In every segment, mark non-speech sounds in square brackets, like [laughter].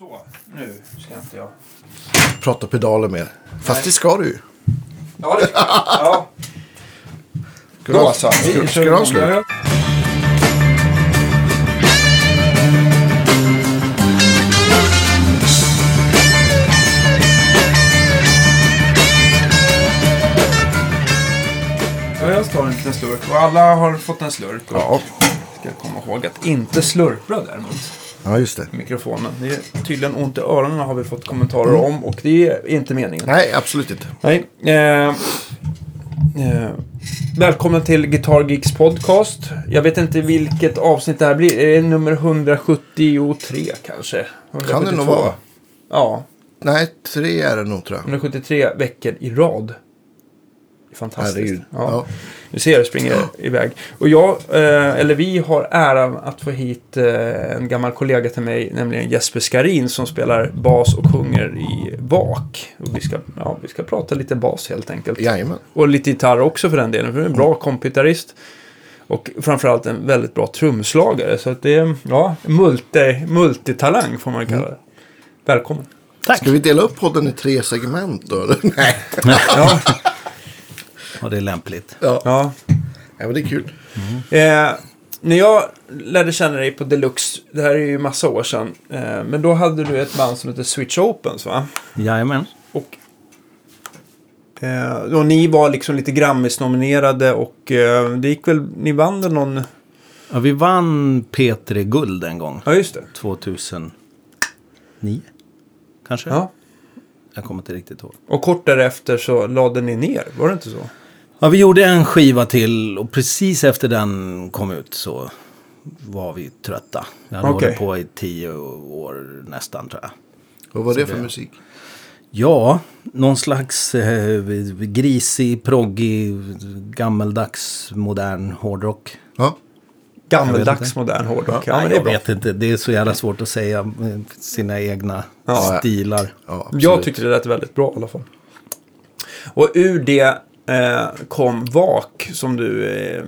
Så, nu ska inte jag... Prata pedaler mer. Fast det ska du ju. Ja, det ska jag. Ja. Ska du ha-. Ska, ska du ha? Ja, jag tar en liten slurk. Och alla har fått en slurk. Och Ja. ska komma ihåg att inte slurpra däremot. Ja, just det. Mikrofonen. Det är tydligen ont i öronen har vi fått kommentarer om. Och det är inte meningen. Nej, absolut inte. Nej. Eh, eh, välkommen till Guitar Geeks podcast. Jag vet inte vilket avsnitt det här blir. Är det nummer 173 kanske? Kan det nog 172? vara. Ja, Nej, tre är det nog tror jag. 173 veckor i rad. Fantastiskt. Herregud. Ja. Ja. Du ser, det springer iväg. Och jag, eh, eller vi har äran att få hit eh, en gammal kollega till mig, nämligen Jesper Skarin, som spelar bas och sjunger i VAK. Och vi ska, ja, vi ska prata lite bas helt enkelt. Jajamän. Och lite gitarr också för den delen, för det är en bra kompgitarrist. Och framförallt en väldigt bra trumslagare. Så att det är, ja, multi, multitalang får man kalla det. Välkommen. Ska vi dela upp podden i tre segment då? [laughs] Nej. Ja, Ja, det är lämpligt. Ja. ja. ja, men det är kul. Eh, när jag lärde känna dig på Deluxe, det här är ju massa år sedan, eh, men då hade du ett band som heter Switch Opens va? Jajamän. Och, eh, och ni var liksom lite Grammis-nominerade och eh, det gick väl, ni vann väl någon, Ja, vi vann P3 Guld en gång. ja just det. 2009. Kanske? Ja. Jag kommer inte riktigt ihåg. Och kort därefter så lade ni ner, var det inte så? Ja, vi gjorde en skiva till och precis efter den kom ut så var vi trötta. Jag hade Okej. hållit på i tio år nästan tror jag. Vad var det för det- musik? Ja, någon slags eh, grisig, proggig, gammeldags, modern hårdrock. Ja. Gammeldags modern hårdrock. Ja, men det är jag bra. vet inte, det är så jävla svårt att säga eh, sina egna Ja. stilar. ja. Jag tyckte det lät väldigt bra i alla fall. Och ur det eh, kom VAK som du eh,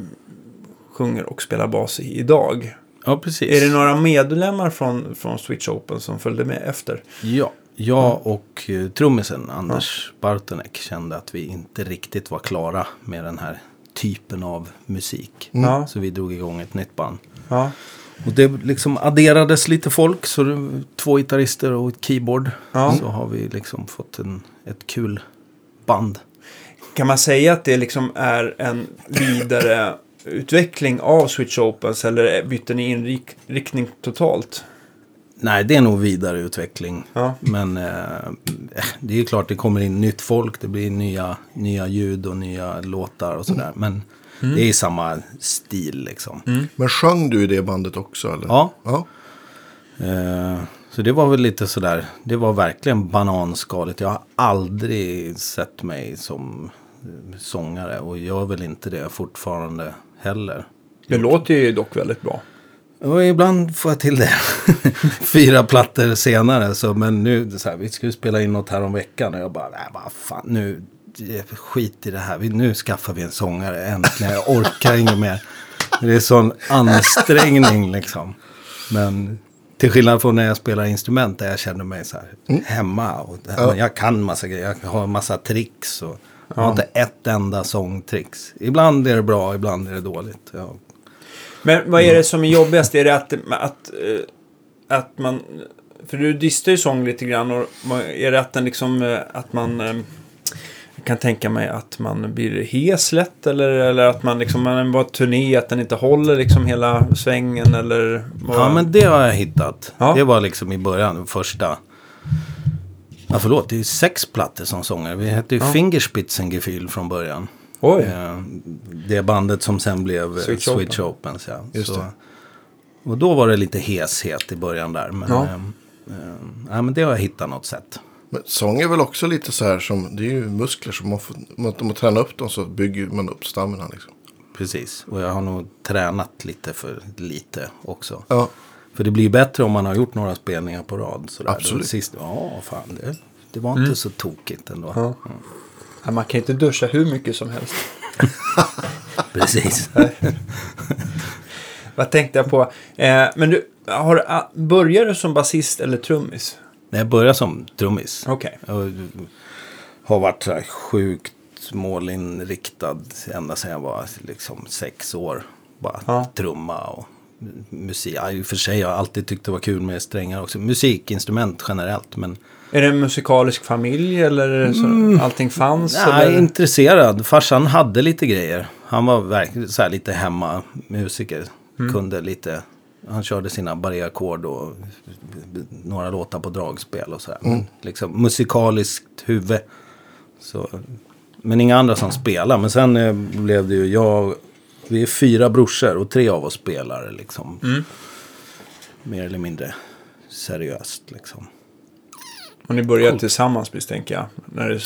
sjunger och spelar bas i idag. Ja, precis. Är det några medlemmar från, från Switch Open som följde med efter? Ja, jag och eh, trummisen Anders Bartonek kände att vi inte riktigt var klara med den här typen av musik. Ja. Så vi drog igång ett nytt band. Ja. Och det liksom adderades lite folk, så det två gitarrister och ett keyboard. Ja. Så har vi liksom fått en, ett kul band. Kan man säga att det liksom är en vidare utveckling av Switch Opens eller bytte ni inriktning totalt? Nej, det är nog vidareutveckling. Ja. Men eh, det är ju klart det kommer in nytt folk, det blir nya, nya ljud och nya låtar och sådär. Men det är samma stil liksom. Men sjöng du i det bandet också? Eller? Ja, ja. Eh, så det var väl lite sådär, det var verkligen bananskaligt. Jag har aldrig sett mig som eh, sångare och gör väl inte det fortfarande heller. Det låter ju dock väldigt bra. Och ibland får jag till det. [laughs] Fyra plattor senare. Så, men nu, så här, vi skulle spela in något här om veckan. Och jag bara, nej vad fan, nu, skit i det här. Vi, nu skaffar vi en sångare äntligen. Jag orkar inget mer. Det är sån ansträngning liksom. Men till skillnad från när jag spelar instrument där jag känner mig så här hemma. Och, Ja. Jag kan massa grejer, jag har massa tricks. Och, Jag har inte ett enda sångtricks. Ibland är det bra, ibland är det dåligt. Jag Men vad är det som är jobbigast? Är det att, att, eh, att man... För du distar ju sång lite grann. Och är det att den liksom... eh, Att man... eh, Jag kan tänka mig att man blir hes lätt eller, eller att man liksom, man bara turné, att den inte håller liksom hela svängen eller... vad- Ja, men det har jag hittat. Ja. Det var liksom i början, första. Ja, förlåt, det är ju sex plattor som sångare. Vi hette ju Ja. Fingerspitzengefühl från början. Oj! Eh, Det bandet som sen blev eh, Switch Switch, Open. Opens. Ja. Just Så, det. och då var det lite heshet i början där. Men, Ja. ja. ja, men det har jag hittat något sätt. Men sång är väl också lite så här som, det är ju muskler som man får, om man- tränar upp dem så bygger man upp stamina liksom. Precis, och jag har nog tränat lite för lite också. Ja, För det blir bättre om man har gjort några spelningar på rad. Sådär. Absolut. Sist, ja, fan, det, det var inte så tokigt ändå. Ja. Ja, man kan inte duscha hur mycket som helst. [laughs] Precis. [laughs] Vad tänkte jag på? Eh, men du, har, ah, började du som basist eller trummis? När jag började som trummis. Okej. Och har varit så här sjukt målinriktad ända sedan jag var liksom sex år. Bara Ja. trumma och musik. Ja, I och för sig har jag alltid tyckt det var kul med strängar också. Musikinstrument generellt. Men Är det en musikalisk familj eller så allting fanns? nej, eller? intresserad. Farsan hade lite grejer. Han var verkligen så här lite hemma musiker. Kunde lite. Han körde sina barré-ackord och några låtar på dragspel och så här. Men Liksom musikaliskt huvud. Så, men inga andra som spelar. Men sen eh, blev det ju jag. Vi är fyra brorsor och tre av oss spelar liksom. Mer eller mindre seriöst liksom. Och ni började tillsammans misstänker jag. När det...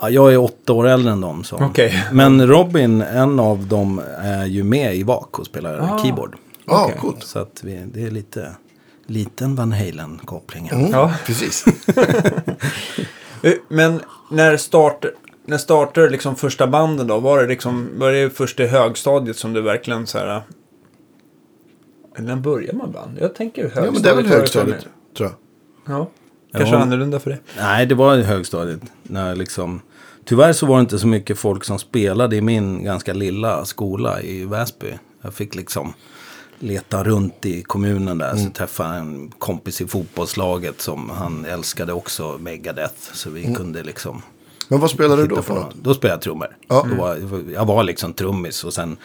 Ja, jag är åtta år äldre än dem. Så. Okej. Men Robin, en av dem, är ju med i VAK och spelar Ah. keyboard. Ja, Okej. coolt. Så att vi, det är lite liten Van Halen-koppling. Mm, Ja. Precis. [laughs] [laughs] Eh, Men när start, när startade liksom första banden då? Var det liksom, var det först i högstadiet som du verkligen så här... Eller när börjar man band? Jag tänker högstadiet. Ja, men det är väl högstadiet, tror jag. Ja. Kanske Ja. annorlunda för det. Nej, det var i högstadiet. När liksom, tyvärr så var det inte så mycket folk som spelade i min ganska lilla skola i Väsby. Jag fick liksom leta runt i kommunen där. Så träffade en kompis i fotbollslaget som han älskade också Megadeth. Så vi kunde liksom Men vad spelade du då för något? Då spelade jag trummor. Ja. Då var, jag var liksom trummis och sen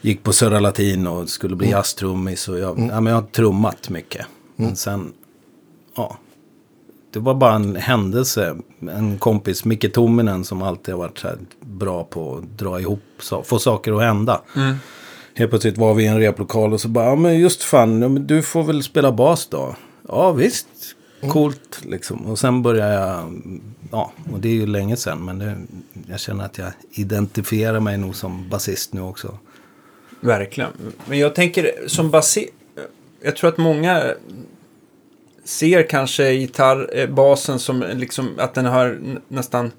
gick på Södra Latin och skulle bli jazztrummis. Och jag, ja, men jag har trummat mycket. Men sen, ja. Det var bara en händelse. En kompis, Micke Tominen, som alltid har varit så här bra på att dra ihop, få saker att hända. Helt plötsligt var vi i en replokal och så bara, ja men just fan, du får väl spela bas då. Ja visst, coolt liksom. Och sen började jag, ja, och det är ju länge sedan, men det, jag känner att jag identifierar mig nog som basist nu också. Verkligen. Men jag tänker som basist. Jag tror att många ser kanske gitarrbasen eh, som liksom att den har nästan...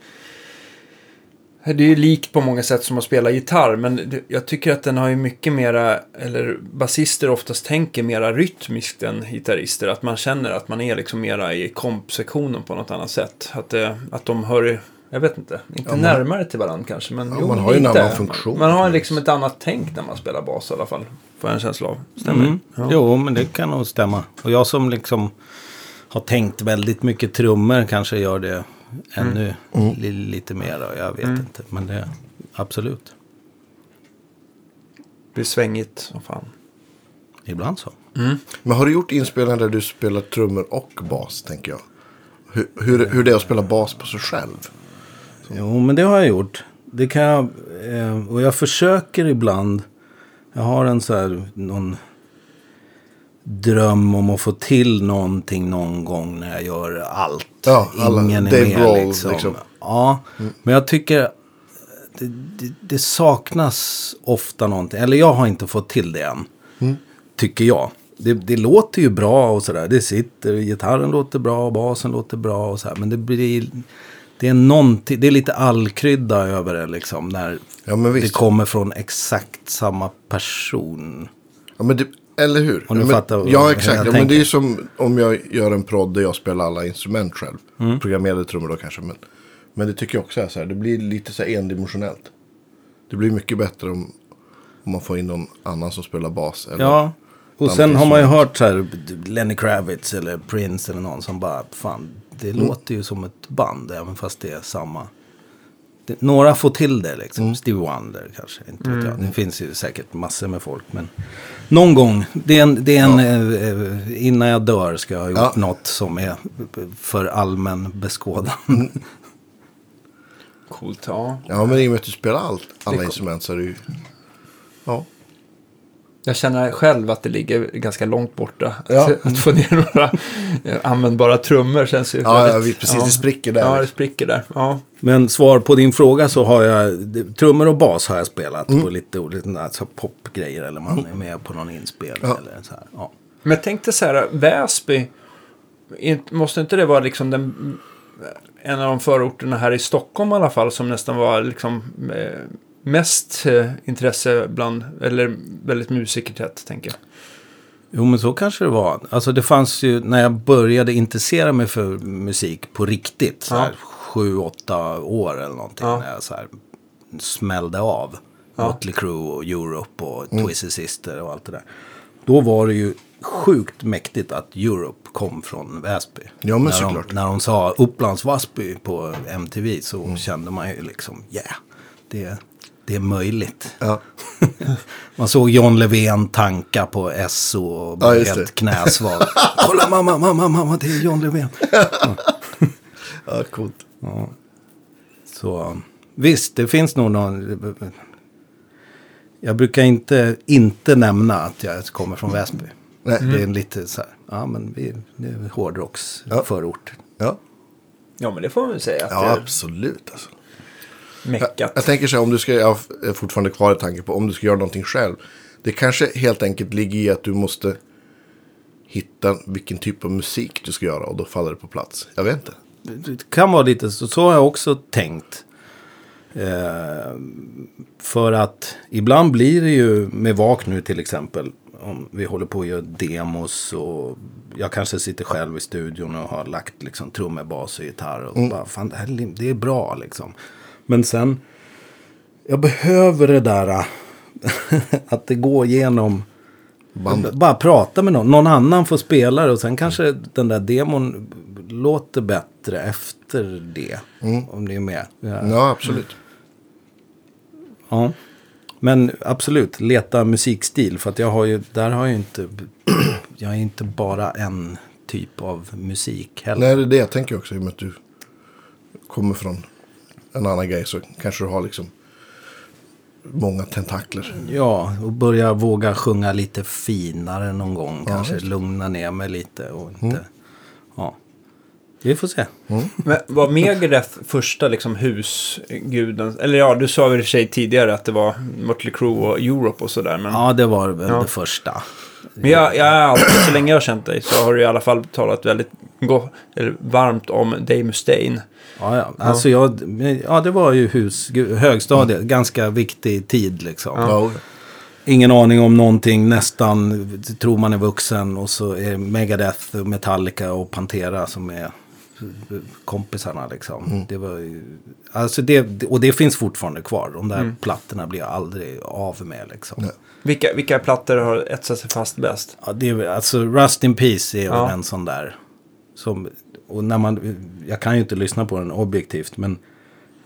Det är ju likt på många sätt som att spela gitarr, men jag tycker att den har ju mycket mera, eller basister oftast tänker mera rytmiskt än gitarrister. Att man känner att man är liksom mera i kompsektionen på något annat sätt. Att, det, att de hör, jag vet inte, inte Ja, man- närmare till varandra kanske. Men Ja, jo, man har ju en annan funktion. Man har liksom ett annat tänk när man spelar bas i alla fall. Får jag en känsla av. Stämmer? Mm. Ja. Jo, men det kan nog stämma. Och jag som liksom har tänkt väldigt mycket trummor kanske gör det ännu li, lite mer. och Jag vet inte, men det absolut. Det blir svängigt som fan. Ibland så. Men har du gjort inspelningar där du spelar trummor och bas, tänker jag? Hur, hur, hur det är att spela bas på sig själv? Jo, men det har jag gjort. Det kan jag, eh, och jag försöker ibland. Jag har en så här, någon dröm om att få till någonting någon gång när jag gör allt. Ja, alla- Ingen är Dave med Grohl, liksom. liksom. Ja, men jag tycker det, det, det saknas ofta någonting. Eller jag har inte fått till det än. Tycker jag. Det, det låter ju bra och sådär. Det sitter, gitarren låter bra, basen låter bra och så här. Men det blir... Det är någonting, det är lite allkrydda över det liksom. När Ja, det kommer från exakt samma person. Ja, men det, eller hur? Om du men, fattar Ja, jag exakt. Ja, men det är ju som om jag gör en prodd där jag spelar alla instrument själv. Mm. Programmerade trummor då kanske. Men, men det tycker jag också är så här. Det blir lite så här endimensionellt. Det blir mycket bättre om, om man får in någon annan som spelar bas. Eller, Ja, och sen har man ju hört så här Lenny Kravitz eller Prince eller någon som bara, fan, det Mm. låter ju som ett band även fast det är samma. Det, några får till det liksom, Mm. Stevie Wonder kanske, inte vet jag. Det finns ju säkert massor med folk, men någon gång, det är en, det är en eh, eh, innan jag dör ska jag ha gjort Ja. något som är för allmän beskådan. Mm. Coolt, ja. Ja, men i och med att du spelar allt, alla instrument så är det ju... Ja. Jag känner själv att det ligger ganska långt borta. Ja. [laughs] Att, få ner några eh, användbara trummor känns ju Ja, väldigt- ja, vi- precis. Det spricker där. Ja, det spricker där. Ja. Men svar på din fråga så har jag, trummor och bas har jag spelat på lite olika alltså popgrejer eller man är med på någon inspelning Ja. eller så här. Ja. Men jag tänkte så här, Väsby, måste inte det vara liksom den, en av de förorterna här i Stockholm i alla fall som nästan var liksom eh, mest eh, intresse bland, eller väldigt musikertätt tänker jag. Jo, men så kanske det var. Alltså det fanns ju, när jag började intressera mig för musik på riktigt, så här, sju, åtta år eller någonting, Ja. när jag så här smällde av. Motley Crue och Europe och Mm. Twisted Sister och allt det där. Då var det ju sjukt mäktigt att Europe kom från Väsby. Ja, men när såklart. De, när de sa Upplands Vasby på MTV så Mm. kände man ju liksom, yeah, det, det är möjligt. Ja. [laughs] Man såg John Levén tanka på SO och Ja, helt knäsvag. [laughs] Kolla mamma, mamma, mamma, det är John Levén. ja, coolt. Så visst, det finns nog någon... Jag brukar inte, inte nämna att jag kommer från Väsby. Nej. Det är lite så här, ja men vi, det är hårdrocksförort. Ja, Ja, men det får man väl säga. Att ja det absolut. Alltså. Meckat. Jag tänker så här, om du ska, jag är fortfarande kvar i tanken på om du ska göra någonting själv. Det kanske helt enkelt ligger i att du måste hitta vilken typ av musik du ska göra och då faller det på plats. Jag vet inte. Det kan vara lite så, så har jag också tänkt. Eh, för att ibland blir det ju med vak nu till exempel. Om vi håller på att göra demos och jag kanske sitter själv i studion och har lagt liksom trummor, bas och gitarr. Och bara, fan det här det är bra liksom. Men sen, jag behöver det där [laughs] att det går igenom Bandet. bara prata med någon. Någon annan får spela det och sen kanske den där demon låter bättre efter det. Om ni är med. Ja. Ja, absolut. ja. Men absolut, leta musikstil. För att jag har ju, där har jag ju inte, [clears throat] jag är inte bara en typ av musik heller. Nej, det är det jag tänker också. I och med att du kommer från en annan grej så kanske du har liksom många tentakler. Ja, och börja våga sjunga lite finare någon gång. Ja, kanske just lugna ner mig lite och inte... Ja. Vi får se. Men var Megadeth första liksom husguden? Eller ja, du sa väl i och för sig tidigare att det var Mötley Crüe och Europe och sådär. Men, Ja, det var väl Ja. det första. Men jag, jag är alltid, så länge jag har känt dig så har du i alla fall talat väldigt go- eller varmt om Dave Mustaine. Ja, ja. Alltså jag, ja, det var ju hus, högstadiet, ganska viktig tid liksom. Ja. Ingen aning om någonting, nästan tror man är vuxen och så är det Megadeth, Metallica och Pantera som är kompisarna liksom. Det var alltså det, och det finns fortfarande kvar. De där plattorna blir jag aldrig av med liksom. Nej. Vilka, vilka plattor har etsat sig fast bäst? Ja, det är, alltså Rust in Peace är Ja. en sån där. Som, och när man, jag kan ju inte lyssna på den objektivt, men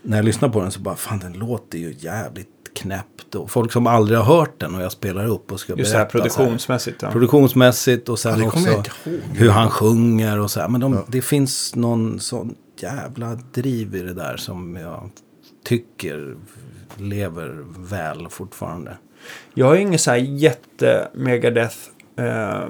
när jag lyssnar på den så bara, fan den låter ju jävligt knäppt. Och folk som aldrig har hört den och jag spelar upp och ska Just berätta så här. produktionsmässigt. Ja. Produktionsmässigt och sen Ja, också hur han sjunger och så här. Men de, det finns någon sån jävla driv i det där som jag tycker lever väl fortfarande. Jag har ingen så här jätte Megadeth eh,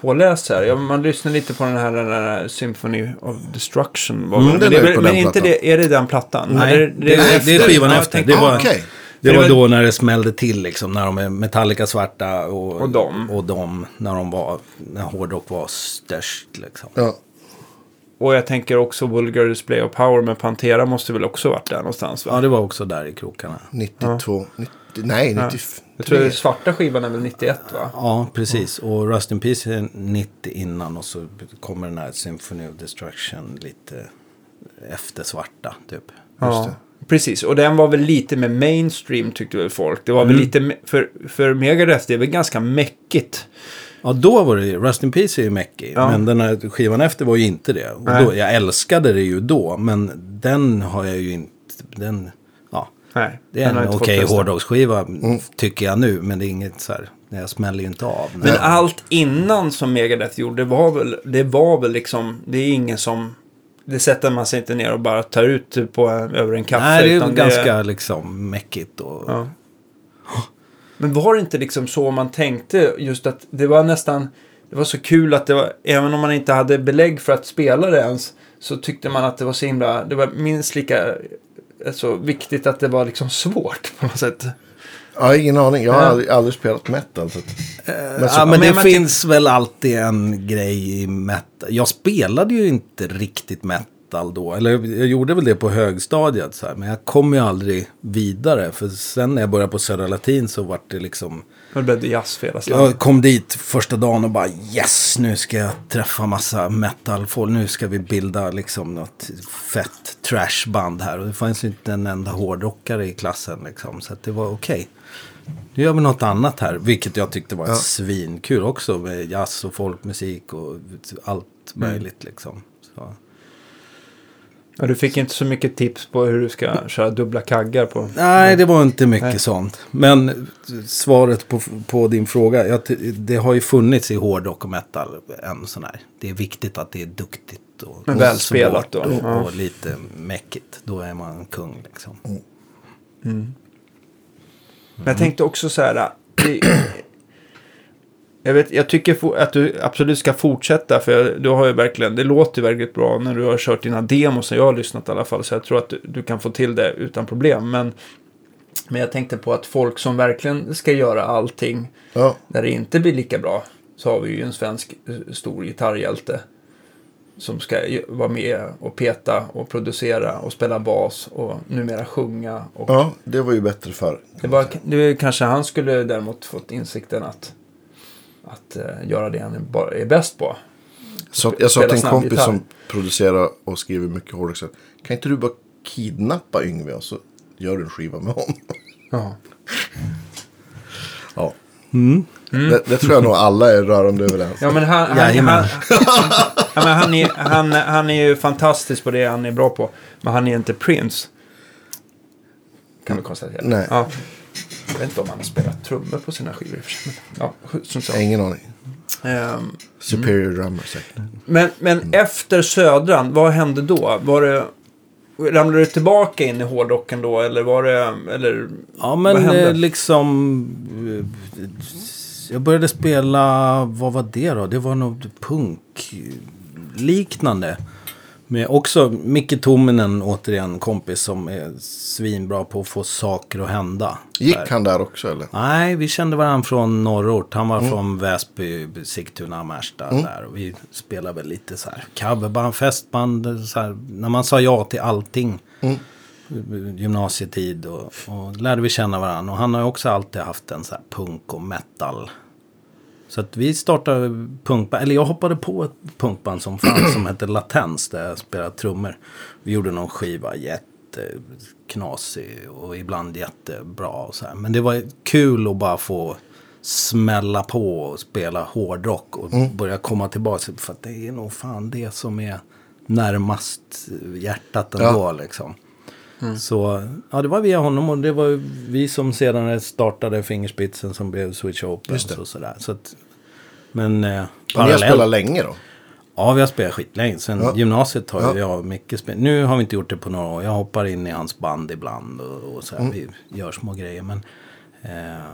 påläst här. Ja, man lyssnar lite på den här, den här Symphony of Destruction. Var Mm, väl- den men det är men inte det, är det den plattan? Nej, Eller- det, är- det är skivan Ja, efter. Det var, okej. det var det då när det smällde till liksom. När de är Metallica svarta och, Och dem. Och dem när de var, när hårdrock var störst liksom. Ja. Och jag tänker också Vulgar Display of Power med Pantera måste väl också varit där någonstans va? Ja, det var också där i krokarna. 92, 90, nej 93. Jag tror att svarta skivan är väl 91 va? Ja, precis. Och Rust in Peace är 90 innan och så kommer den här Symphony of Destruction lite efter svarta typ. Ja, precis. Och den var väl lite med mainstream tyckte väl folk. Det var väl lite, för, för Megadeth det är väl ganska mäckigt. Ja, då var det Rust in Peace är ju mäckig. Ja. Men den här skivan efter var ju inte det. Och då, jag älskade det ju då, men den har jag ju inte... Den, Nej, det är en okej fäste. hårdrocksskiva tycker jag nu. Men det är inget så här, jag smäller ju inte av. Men allt innan som Megadeth gjorde var väl, det var väl liksom, det är ingen som, det sätter man sig inte ner och bara tar ut på en, över en kaffe. Nej, det är ganska liksom mäckigt. Och, Ja. Men var det inte liksom så man tänkte just att det var nästan, det var så kul att det var, även om man inte hade belägg för att spela det ens, så tyckte man att det var så himla, det var minst lika alltså, viktigt att det var liksom svårt på något sätt. Ja, ingen aning. Jag har aldrig, aldrig spelat metal. Så att, men så, ja, men men det man finns väl alltid en grej i metal. Jag spelade ju inte riktigt metal metal då. Eller jag gjorde väl det på högstadiet. Så här, men jag kom ju aldrig vidare. För sen när jag började på Södra Latin så vart det liksom... Då blev det jazz för hela. Jag kom dit första dagen och bara yes, nu ska jag träffa massa metal-folk. Nu ska vi bilda liksom något fett trashband här. Och det fanns ju inte en enda hårdrockare i klassen liksom. Så att det var okej. Nu gör vi något annat här. Vilket jag tyckte var Ja. svinkul också. Med jazz och folkmusik och allt möjligt liksom. Så. Ja, du fick inte så mycket tips på hur du ska köra dubbla kaggar på. Nej, det var inte mycket Nej. sånt. Men svaret på, på din fråga. Jag, det har ju funnits i hårdrock och metal en sån här. Det är viktigt att det är duktigt och, Men välspelat Och, ja. och lite mäckigt. Då är man kung liksom. Men jag tänkte också så här. det- Jag, vet, jag tycker att du absolut ska fortsätta. För du har ju verkligen, det låter ju väldigt bra när du har kört dina demos. Som jag har lyssnat i alla fall. Så jag tror att du, du kan få till det utan problem. Men, men jag tänkte på att folk som verkligen ska göra allting. Ja, När det inte blir lika bra. Så har vi ju en svensk eh, stor gitarrhjälte. Som ska vara med och peta och producera och spela bas. Och numera sjunga. Och ja, det var ju bättre förr. det var, det var kanske han skulle däremot fått insikten att, att eh, göra det han är, är bäst på. Så jag sa till en kompis gitarr. som producerar och skriver mycket hårdrock. Kan inte du bara kidnappa Yngve och så gör du en skiva med honom? Ja. [laughs] Ja. Det, det tror jag nog alla är rörande överens. Ja men han, han, Jajamän. han, ja, men han, är, han, han är ju fantastisk på det han är bra på. Men han är inte Prince. Kan vi konstatera. Nej. Ja. Jag vet inte om han har spelat trummor på sina skivor Ja, som så. Ingen aning. Ehm, Superior drummer säkert. Men, men efter Södran, vad hände då? Var det... Ramlade du tillbaka in i hårdrocken då? Eller var det... Eller, Ja, vad men hände? eh, liksom... eh, Jag började spela, vad var det då? Det var nog punk-liknande. Med också Micke Tominen, återigen kompis som är svinbra på att få saker att hända. Gick Där. han där också eller? Nej, vi kände varandra från norrort. Han var från Väsby, Sigtuna, Märsta. Där. Och vi spelade väl lite så här coverband, festband. Så här, när man sa ja till allting. Gymnasietid och, och lärde vi känna varandra. Och han har också alltid haft en så här punk och metal. Så att vi startade punkband, eller jag hoppade på ett punkband som fanns [clears throat] som hette Latens där jag spelade trummor. Vi gjorde någon skiva, jätteknasig och ibland jättebra och så här. Men det var kul att bara få smälla på och spela hårdrock och börja komma tillbaka. För det är nog fan det som är närmast hjärtat ändå Ja. liksom. Så ja, det var via honom och det var vi som sedan startade Fingerspitsen som blev Switch Open och sådär. Så att, men eh, Ni har parallellt- spelat länge då? Ja, vi har spelat skitlänge. Sen Ja. gymnasiet har Ja. jag mycket spel. Nu har vi inte gjort det på några år. Jag hoppar in i hans band ibland och, och så här. Mm. Vi gör små grejer. Men, eh,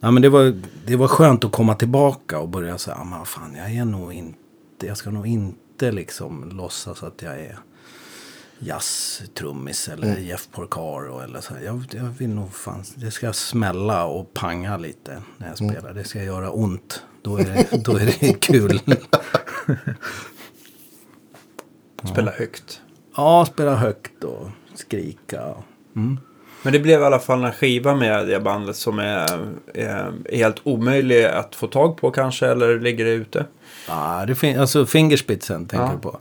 ja, men det, var, det var skönt att komma tillbaka och börja säga, ah, fan, jag är nog inte, jag ska nog inte liksom låtsas att jag är jazztrummis eller Mm. Jeff Porcaro eller så. Jag, jag vill nog fan, det ska smälla och panga lite när jag Mm. spelar. Det ska göra ont. Då är det, då är det [laughs] kul. [laughs] Spela högt. Ja, spela högt och skrika. Men det blev i alla fall en skiva med det bandet som är, är helt omöjlig att få tag på kanske. Eller ligger det ute? Ja, det finns, alltså Fingerspitsen tänker Ja. du på.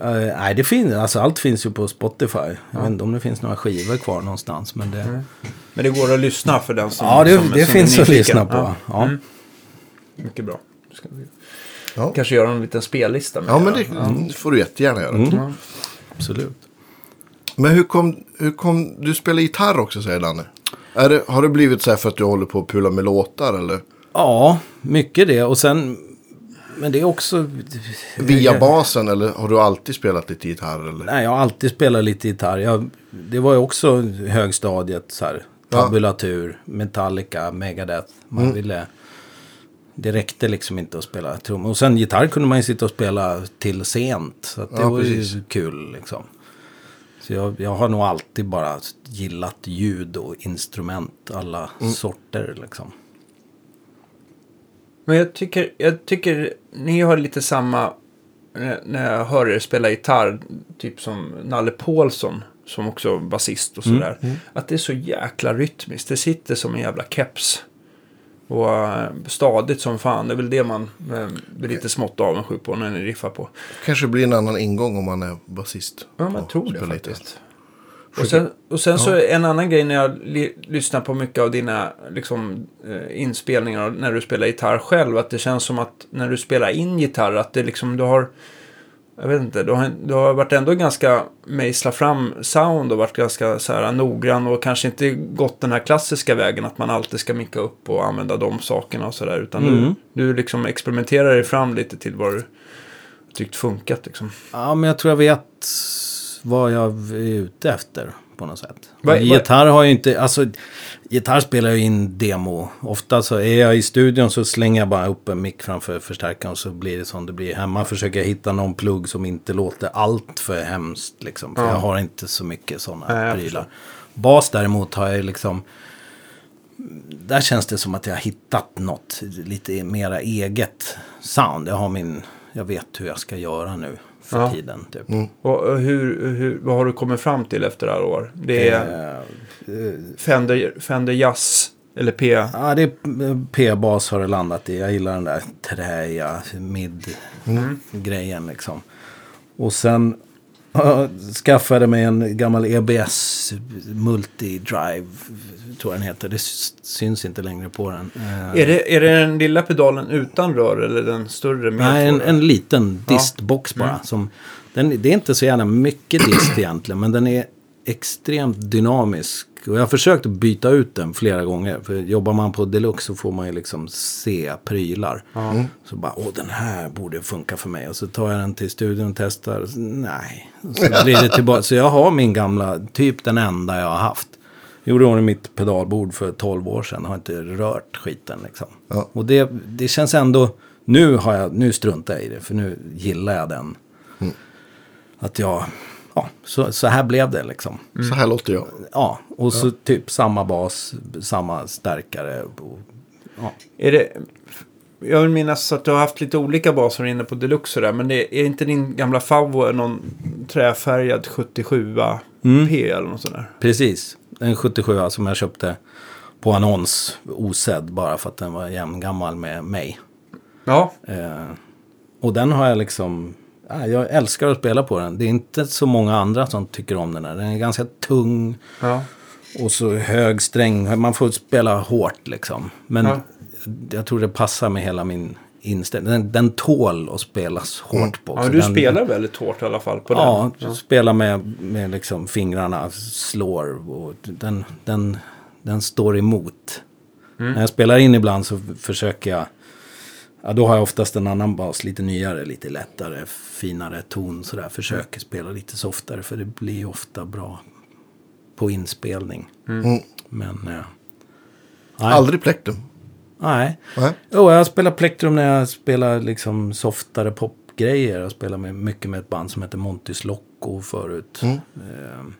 Eh, nej, det finns, alltså allt finns ju på Spotify. Jag vet inte om det finns några skivor kvar någonstans. Men det, Men det går att lyssna för den som ja, det, som, det som finns att lyssna på. Ja. Ja. Mm. Mycket bra. Ska vi Ja, kanske göra en liten spellista med ja men det får du jättegärna göra. Mm. Absolut. Men hur kom, hur kom du spelar gitarr också säger Danne? Är det, har det blivit så här för att du håller på att pula med låtar eller? Ja, mycket det. Och sen, men det är också... Via basen eller har du alltid spelat lite gitarr eller? Nej, jag har alltid spelat lite gitarr. Jag, det var ju också högstadiet så här. Ja. Tabulatur, Metallica, Megadeth. Man ville... Det räckte liksom inte att spela trummor. Och sen gitarr kunde man ju sitta och spela till sent. Så det Ja, var precis. ju kul liksom. Så jag, jag har nog alltid bara gillat ljud och instrument. Alla sorter liksom. Men jag tycker, jag tycker ni har lite samma när- när jag hör er spela gitarr, typ som Nalle Paulsson, som också basist och sådär, att det är så jäkla rytmiskt. Det sitter som en jävla keps. Och eh, stadigt som fan. Det är väl det man eh, blir lite smått avundsjuk på när ni riffar på. Kanske blir en annan ingång om man är basist. Ja, man tror det faktiskt. Och sen, och sen så en annan grej när jag lyssnar på mycket av dina liksom, eh, inspelningar när du spelar gitarr själv. Att det känns som att när du spelar in gitarr att det liksom du har... Jag vet inte, du har, du har varit ändå ganska mejsla fram sound och varit ganska så här noggrann och kanske inte gått den här klassiska vägen att man alltid ska micka upp och använda de sakerna och sådär. Utan du, du liksom experimenterar dig fram lite till vad du tyckt funkat liksom. Ja, men jag tror jag vet vad jag är ute efter på något sätt. Vad- gitarr har ju inte, alltså gitarr spelar jag in demo. Ofta så är jag i studion så slänger jag bara upp en mick framför förstärkaren och så blir det som det blir. Hemma försöker jag hitta någon plugg som inte låter allt för hemskt liksom. För Ja. jag har inte så mycket sådana Nej, jag prylar. Bas däremot har jag liksom där känns det som att jag har hittat något lite mera eget sound. Jag har min, jag vet hur jag ska göra nu för Ja. tiden. Typ. Och och hur, hur, vad har du kommit fram till efter alla år? Det är Eh, Fender, Fender Jazz, eller P. Ja, det är P-bas har det landat i. Jag gillar den där träiga mid-grejen liksom. Och sen ja, [laughs] skaffade jag mig en gammal EBS Multi-Drive, tror jag den heter. Det syns inte längre på den. Eh, Är det, är det den lilla pedalen utan rör eller den större med Nej, en, en liten distbox bara. Som, den, det är inte så gärna mycket dist [clears throat] egentligen, men den är extremt dynamisk. Och jag har försökt att byta ut den flera gånger. För jobbar man på deluxe så får man ju liksom se prylar. Så bara, åh den här borde funka för mig. Och så tar jag den till studion och testar. Nej, så [laughs] blir det tillbaka. Så jag har min gamla, typ den enda jag har haft. Gjorde ordning mitt pedalbord för 12 år sedan. Har inte rört skiten liksom. Ja. Och det, det känns ändå... Nu, har jag, nu struntar jag i det. För nu gillar jag den. Att jag... Ja, så, så här blev det liksom. Så här låter jag. Ja, och så typ samma bas, samma stärkare. Och, ja. Är det, jag vill minnas att du har haft lite olika baser inne på Deluxe och där, men det är inte din gamla favvo någon träfärgad 77 P eller något sånt där? Precis. En 77 som jag köpte på annons osedd bara för att den var jämngammal med mig. Ja, Eh, och den har jag liksom... Ja, jag älskar att spela på den. Det är inte så många andra som tycker om den här. Den är ganska tung ja. och så hög sträng. Man får spela hårt liksom. Men Ja. jag tror det passar med hela min inställning. Den, den tål att spelas hårt på. ja du den, spelar väldigt hårt i alla fall på Ja, den. spela med, med liksom fingrarna, slår och den, den, den står emot. Mm. När jag spelar in ibland så försöker jag, ja då har jag oftast en annan bas, lite nyare, lite lättare, finare ton sådär. Försöker spela lite softare för det blir ju ofta bra på inspelning. Mm. Men, eh, nej. Aldrig plektrum. Nej. Nej. Jo, jag spelar plektrum när jag spelar liksom softare popgrejer. Jag spelar med, mycket med ett band som heter Montis Loco förut. Mm. Eh,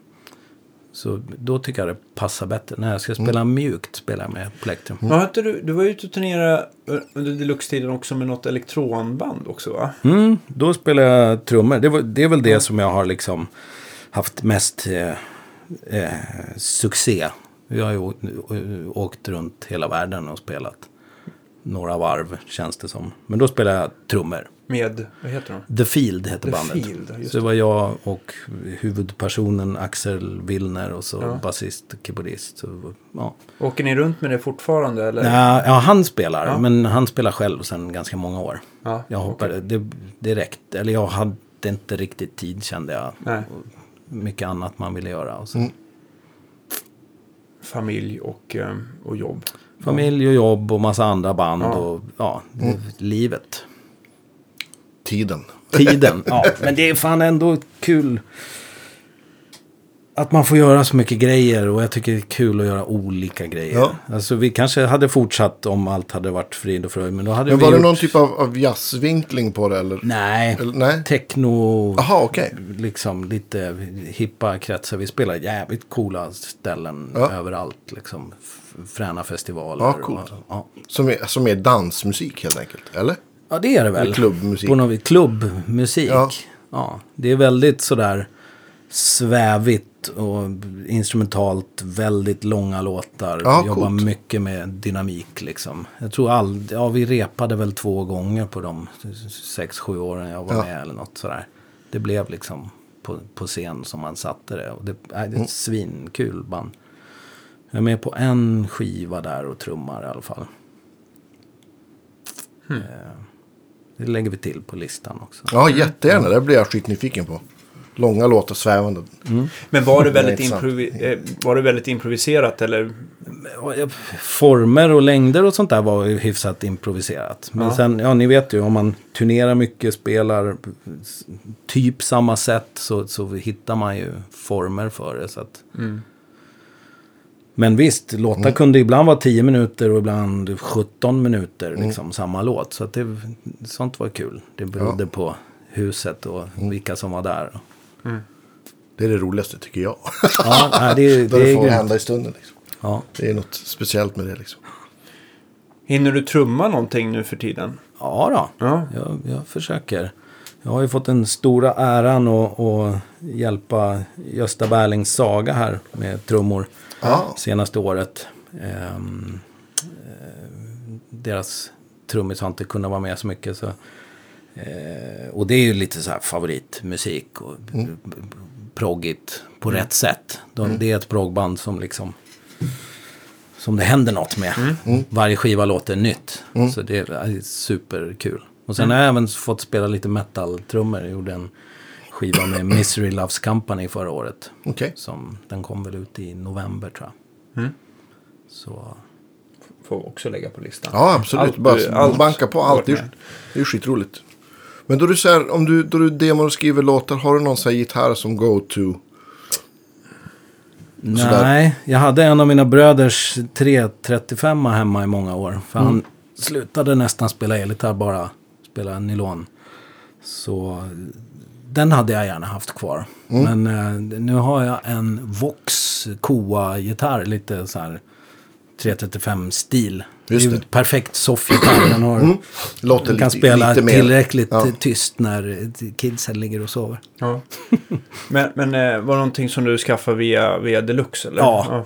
så då tycker jag det passar bättre. När jag ska spela mjukt spelar jag med plektrum. Ja, inte du, du var ute och turnerade under Deluxe-tiden också med något elektronband också va? Mm, då spelar jag trummor. Det, var, det är väl det som jag har liksom haft mest eh, eh, succé. Jag har ju åkt, åkt runt hela världen och spelat några varv känns det som. Men då spelar jag trummor. Med, vad heter de? The Field heter The bandet. Field, just så det var jag och huvudpersonen Axel Willner och så Ja. basist och keyboardist. Så, ja. Åker ni runt med det fortfarande eller? Ja, ja, han spelar, Ja. men han spelar själv sedan ganska många år. Ja, Jag hoppade det, direkt, eller jag hade inte riktigt tid kände jag. Nej. Mycket annat man ville göra. Och så. Mm. Familj och, eh, och jobb. Familj och jobb och massa andra band Ja. och ja, Mm. livet. Tiden. Tiden. [laughs] ja, men det är fan ändå kul. Att man får göra så mycket grejer och jag tycker det är kul att göra olika grejer. Ja. Alltså vi kanske hade fortsatt om allt hade varit frid och fröjd. Men då hade Men vi var det gjort... någon typ av, av jazzvinkling på det eller? Nej, eller nej? techno. Jaha, okej. Liksom lite hippa kretsar. Vi spelar jävligt coola ställen Ja. överallt. Liksom fräna festivaler. Ja, coolt. Och, ja. Som är, som är dansmusik helt enkelt, eller? Ja, det är det väl. Eller klubbmusik. På något vis. Klubbmusik. Ja. Ja. Det är väldigt sådär svävigt och instrumentalt. Väldigt långa låtar. Ja, Jobbar coolt. mycket med dynamik liksom. Jag tror all, ja vi repade väl två gånger på de sex, sju åren jag var Ja. med eller något sådär. Det blev liksom på, på scen som man satte det. Och det, nej, det är ett svinkul band. Jag är med på en skiva där och trummar i alla fall. Eh, Det lägger vi till på listan också. Ja, jättegärna. Det blir jag skitnyfiken på. Långa låtar, svävande. Men var det, väldigt improvi- eh, var det väldigt improviserat eller? Former och längder och sånt där var ju hyfsat improviserat. Men Ja. sen, ja ni vet ju om man turnerar mycket, spelar typ samma sätt så, så hittar man ju former för det. Så att... Men visst, låtar kunde ibland vara 10 minuter och ibland 17 minuter, liksom samma låt. Så att det, sånt var kul. Det berodde på huset och vilka som var där. Det är det roligaste tycker jag. Ja, nej, det, [laughs] det det är får grymt. hända i stunden. Liksom. Ja. Det är något speciellt med det liksom. Hinner du trumma någonting nu för tiden? Ja då, Ja. jag, jag försöker. Jag har ju fått den stora äran att, att hjälpa Gösta Berlings saga här med trummor Ja. senaste året. Ehm, eh, deras trummis har inte kunnat vara med så mycket. Så, eh, och det är ju lite så här favoritmusik och Mm. proggigt på rätt sätt. De, Det är ett proggband som liksom som det händer något med. Mm. Varje skiva låter nytt. Så det är superkul. Och sen Mm. har jag även fått spela lite metal-trummor. Jag gjorde en skiva med [coughs] Misery Loves Company förra året. Okej. Som, den kom väl ut i november tror jag. Mm. Så Får också lägga på listan. Ja, absolut. Allt- Bara allt banka på allt. Är, det är ju skitroligt. Men då du, säger, om du, då du demar och skriver låtar, har du någon sån här gitarr som go-to? Nej, jag hade en av mina bröders 335 hemma i många år. För han slutade nästan spela elgitarr, bara spela nylon. Så den hade jag gärna haft kvar. Men eh, nu har jag en Vox Koa-gitarr, lite så här 335-stil. Det är Just ju det. ett perfekt soffgitarr. Den har, Låter den kan lite, spela lite mer. tillräckligt Ja. tyst när kidsen ligger och sover. Ja. [laughs] men men eh, var det någonting som du skaffade via, via Deluxe? Eller? Ja.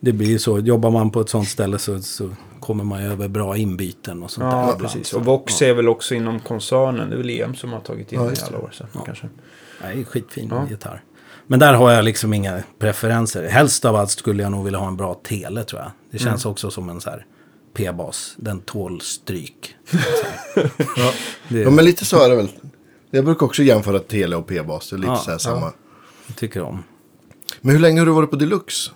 Det blir ju så. Jobbar man på ett sånt ställe så, så kommer man ju över bra inbyten och sånt där. Ja, ibland. precis. Och Vox ja. är väl också inom koncernen. Det är väl EM som har tagit in Ja, det i just alla år. Så Ja. kanske. Nej, skitfin Ja. gitarr. Men där har jag liksom inga preferenser. Helst av allt skulle jag nog vilja ha en bra tele tror jag. Det känns Mm. också som en så här P-bas. Den tål stryk. Ja. Det ja, men lite så är det väl. Jag brukar också jämföra tele och p-bas. Det är lite Ja, så här samma. jag tycker om. Men hur länge har du varit på Deluxe?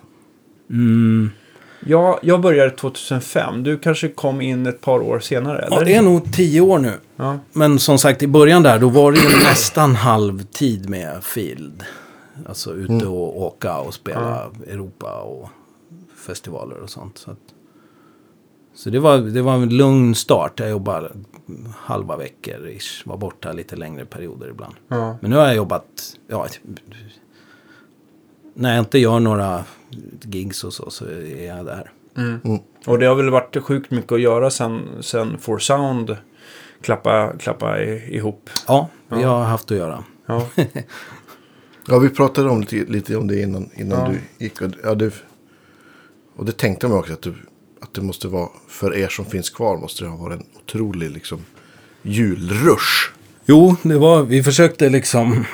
Ja, jag började 2005. Du kanske kom in ett par år senare, eller? Ja, det är nog tio år nu. Ja. Men som sagt, i början där, då var det ju nästan halvtid med Field. Alltså ute Mm. och åka och spela Europa och festivaler och sånt. Så, att, så det, var, det var en lugn start. Jag jobbade halva veckor ish. Var borta lite längre perioder ibland. Ja. Men nu har jag jobbat, ja, när jag inte gör några gigs och så, så är jag där. Och det har väl varit sjukt mycket att göra sen, sen For Sound klappa, klappa i, ihop. Ja, vi Ja. har haft att göra. Ja. [laughs] Ja, vi pratade om lite, lite om det innan, innan Ja. du gick. Och, ja, du, och det tänkte jag mig också att, du, att det måste vara, för er som finns kvar, måste det ha varit en otrolig liksom, julrush. Jo, det var, vi försökte liksom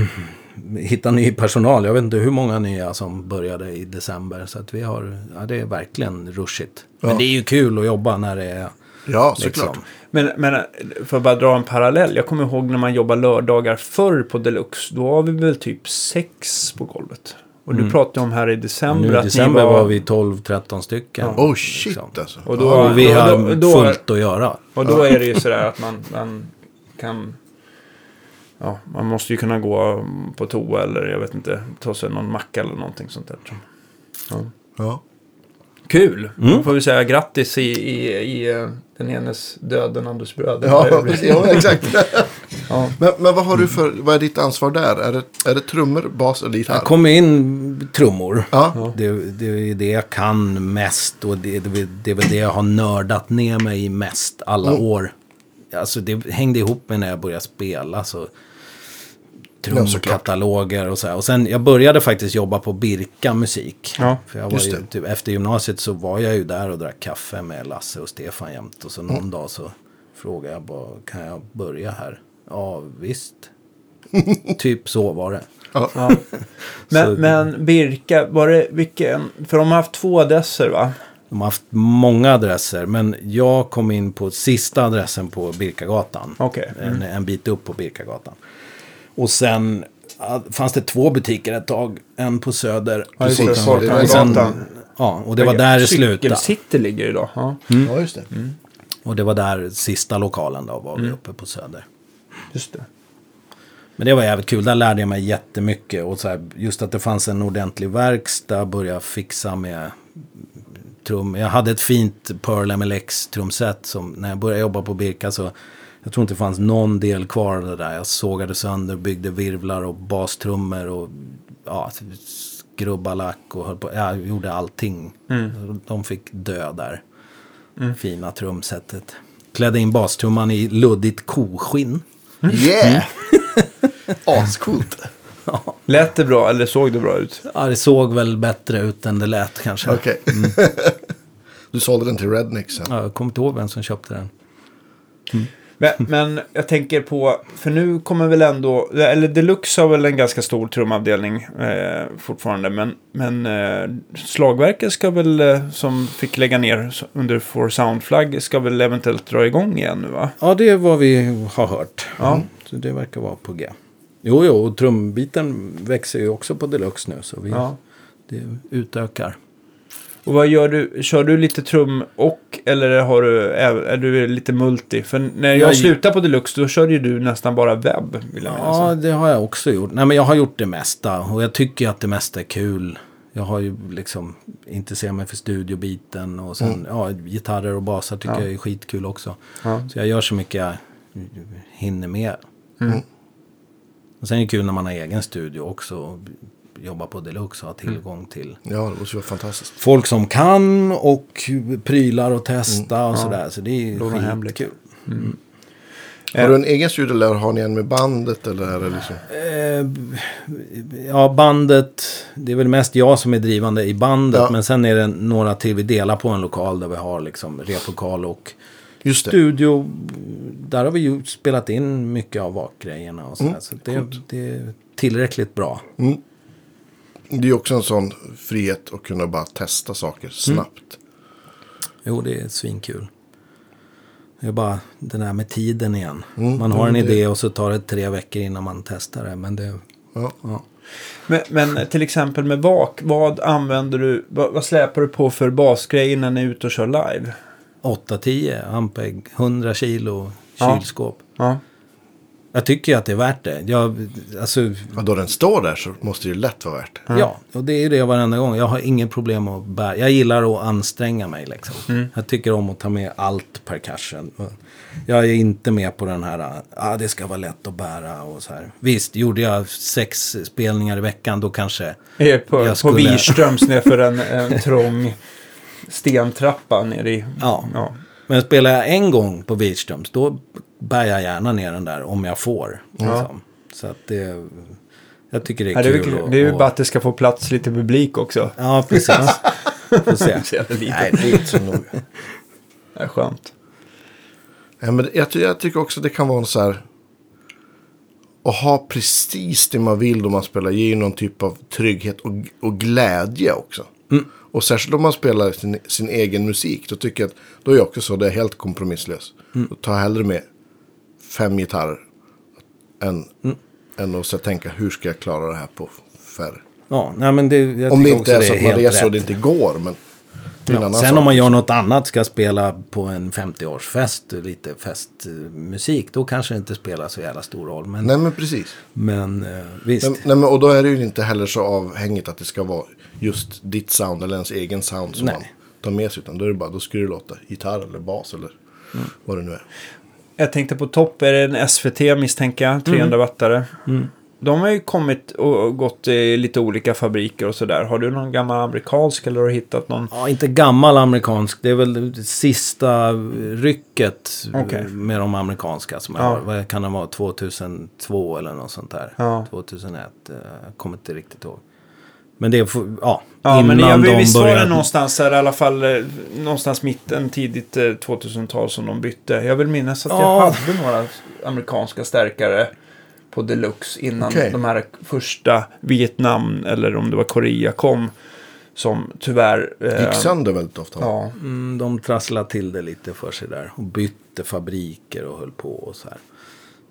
[clears throat] hitta ny personal. Jag vet inte hur många nya som började i december. Så att vi har, ja det är verkligen rushigt. Men Ja. det är ju kul att jobba när det är Ja, liksom. såklart. Men, men för att bara dra en parallell. Jag kommer ihåg när man jobbar lördagar förr på Deluxe. Då var vi väl typ sex på golvet. Och du pratade om här i december Nu i att december ni var... var... vi 12-13 stycken. Oh shit liksom. alltså. Och då- ja. Och vi har då- då- fullt att göra. Och då är det ju sådär att man, man kan... Ja, man måste ju kunna gå på toa eller jag vet inte, ta sig någon macka eller någonting sånt där. Ja. ja. Kul! Mm. Då får vi säga grattis i, i, i eh, den enes död, den andres bröd. Ja, [laughs] ja, exakt. [laughs] Ja. men, men vad har du för, vad är ditt ansvar där? Är det, är det trummor, bas eller gitarr? Jag kommer in trummor. Ja, Det, det är det jag kan mest och det, det, det är väl det jag har nördat ner mig i mest alla Mm. år. alltså det hängde ihop med när jag började spela. Så trumkataloger och så här. Och sen, jag började faktiskt jobba på Birka musik. Ja, För jag var ju, typ, efter gymnasiet så var jag ju där och drack kaffe med Lasse och Stefan jämt. Och så någon Mm. dag så frågade jag bara, kan jag börja här? Ja, visst. [laughs] typ så var det. Ja. [laughs] Så- Men, men Birka, var det vilken? För de har haft två adresser va? De har haft många adresser, men jag kom in på sista adressen på Birkagatan. Okej. En, en bit upp på Birkagatan. Och sen fanns det två butiker ett tag. En på Söder. Ja, just det. Precis. och sen, Folkungagatan. ja, och det var där det slutade. Cykelcity ligger idag. Ja, Ja, just det. Och det var där sista lokalen då, var vi Mm. uppe på Söder. Just det. Men det var jävligt kul, där lärde jag mig jättemycket. Och så här, just att det fanns en ordentlig verkstad, börja fixa med trum. Jag hade ett fint Pearl MLX trumset som när jag började jobba på Birka så jag tror inte det fanns någon del kvar av det där. Jag sågade sönder, byggde virvlar och bastrummor och ja, skrubbalack och höll på. Jag gjorde allting. De fick dö där. Fina trumsetet. Klädde in bastrumman i luddigt koskinn. Yeah! [laughs] Ascoolt. Lät det bra eller såg det bra ut? Ja, det såg väl bättre ut än det lät kanske. Okej. [laughs] du sålde den till Redneck sen. Ja, jag kommer inte ihåg vem som köpte den. Men, men jag tänker på, för nu kommer väl ändå, eller Deluxe har väl en ganska stor trumavdelning eh, fortfarande, men, men eh, slagverket ska väl, eh, som fick lägga ner under For Sound-flagg, ska väl eventuellt dra igång igen nu va? Ja, det är vad vi har hört. Ja. Så det verkar vara på G. Jo, jo, och trumbiten växer ju också på Deluxe nu. Så vi, Ja. det utökar. Och vad gör du? Kör du lite trum och, eller har du, är, du lite multi? För när jag Jag- slutade på Deluxe, då körde ju du nästan bara webb, vill jag minnas. Ja, det har jag också gjort. Nej, men jag har gjort det mesta. Och jag tycker att det mesta är kul. Jag har ju liksom intresserat mig för studiobiten. Och sen, ja, gitarrer och basar tycker Ja. jag är skitkul också. Ja. Så jag gör så mycket jag hinner med. Mm. Och sen är det kul när man har egen studio också. Och jobbar på Deluxe och har tillgång till Ja, det måste vara fantastiskt. folk som kan och prylar och testa och sådär. Så det är skitkul. Har du en egen studio eller har ni en med bandet? Eller är det liksom... Eh, ja, bandet. Det är väl mest jag som är drivande i bandet. Ja. Men sen är det några till. Vi delar på en lokal där vi har liksom replokal och studio. Där har vi ju spelat in mycket av vakgrejerna och. Mm, så det, det är tillräckligt bra. Det är också en sån frihet att kunna bara testa saker snabbt. Jo, det är svinkul. Det är bara den där med tiden igen. Mm, man har en det- idé och så tar det tre veckor innan man testar det. Men det, Ja. ja. Men, men till exempel med vak, vad använder du, vad, vad släpar du på för basgrej när ni är ute och kör live? 8-10 Ampeg, 100 kilo Ja. kylskåp. Ja. Jag tycker ju att det är värt det. Jag, alltså, Ja, då den står där så måste det ju lätt vara värt det. ja, och det är ju det varenda gång. Jag har inget problem att bära. Jag gillar att anstränga mig liksom. Jag tycker om att ta med allt percussion. Jag är inte med på den här, ah, det ska vara lätt att bära och så här. Visst, gjorde jag sex spelningar i veckan, då kanske... Är på, Jag på skulle- Wirströms nerför en, en trång [laughs] stentrappa ner i... Ja. ja. Men spelar jag en gång på Beachströms, då bär jag gärna ner den där om jag får. Liksom. Så att det... Jag tycker det är Ja, det är, kul. att- det är ju att- bara att det ska få plats lite publik också. Ja, precis. [laughs] Får se. Nej, det är inte så noga. Det är skönt. Ja, men jag, ty- jag tycker också det kan vara så här. Att ha precis det man vill då man spelar ger ju någon typ av trygghet och, och glädje också. Och särskilt om man spelar sin, sin egen musik. Då tycker jag att då är jag också så. Det är helt kompromisslös. Då tar jag hellre med fem gitarrer. Än, än att så tänka hur ska jag klara det här på färre. Ja, nej men det, jag Om det inte är så att man reser och det inte går. Men sen om man gör något annat, ska spela på en 50-årsfest, lite festmusik, då kanske det inte spelar så jävla stor roll. Men, Nej men precis. men eh, visst. Nej, nej, men, och då är det ju inte heller så avhängigt att det ska vara just ditt sound eller ens egen sound som Nej. man tar med sig. Utan då är det bara, då ska det låta gitarr eller bas eller Mm. vad det nu är. Jag tänkte på topp, är det en SVT misstänker jag, 300 wattare. De har ju kommit och gått i lite olika fabriker och sådär. Har du någon gammal amerikansk eller har du hittat någon? Ja, inte gammal amerikansk. Det är väl det sista rycket Okej. med de amerikanska som jag Ja. Vad kan det vara? 2002 eller något sånt där. Ja. 2001. eh, Jag kommer inte riktigt ihåg. Men det är ja, Ja, men innan jag, de visst var det började. någonstans här, i alla fall eh, någonstans mitten, tidigt eh, 2000-tal som de bytte. Jag vill minnas att jag Ja. hade några amerikanska stärkare på Deluxe innan Okej. de här första Vietnam eller om det var Korea kom. Som tyvärr... eh, Gick sönder väldigt ofta. Ja, Mm, de trasslade till det lite för sig där. Och bytte fabriker och höll på och så här.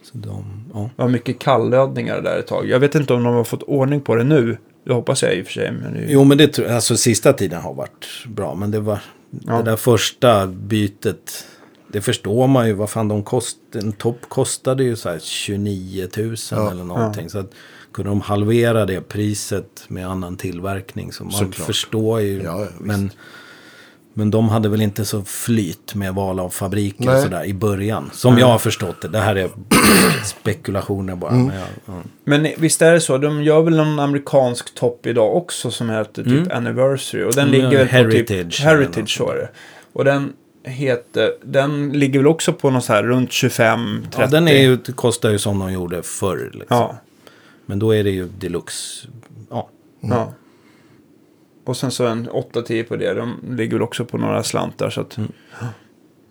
Så de, ja. det var mycket kallödningar där ett tag. Jag vet inte om de har fått ordning på det nu. Det hoppas jag i och för sig. Men det, Jo, men det tror alltså sista tiden har varit bra. Men det var Ja. det där första bytet. Det förstår man ju. Vad fan de kost, en topp kostade ju så här 29 000 Ja, eller någonting. Så att kunde de halvera det priset med annan tillverkning. Så man Såklart. förstår ju. Ja, ja, men, men de hade väl inte så flyt med val av fabriker Nej. och sådär i början. Som jag har förstått det. Det här är [clears throat] spekulationer bara. Mm. Men jag, ja. Men visst är det så, de gör väl någon amerikansk topp idag också som heter typ Anniversary. Och den Mm, ligger väl på Heritage typ... Heritage så är det. Och den heter, den ligger väl också på något så här runt 25, 30. Ja, den är ju, kostar ju som de gjorde förr. Liksom. Ja, Men då är det ju deluxe. Ja, ja. Och sen så en 8-10 på det. De ligger väl också på några slantar så att...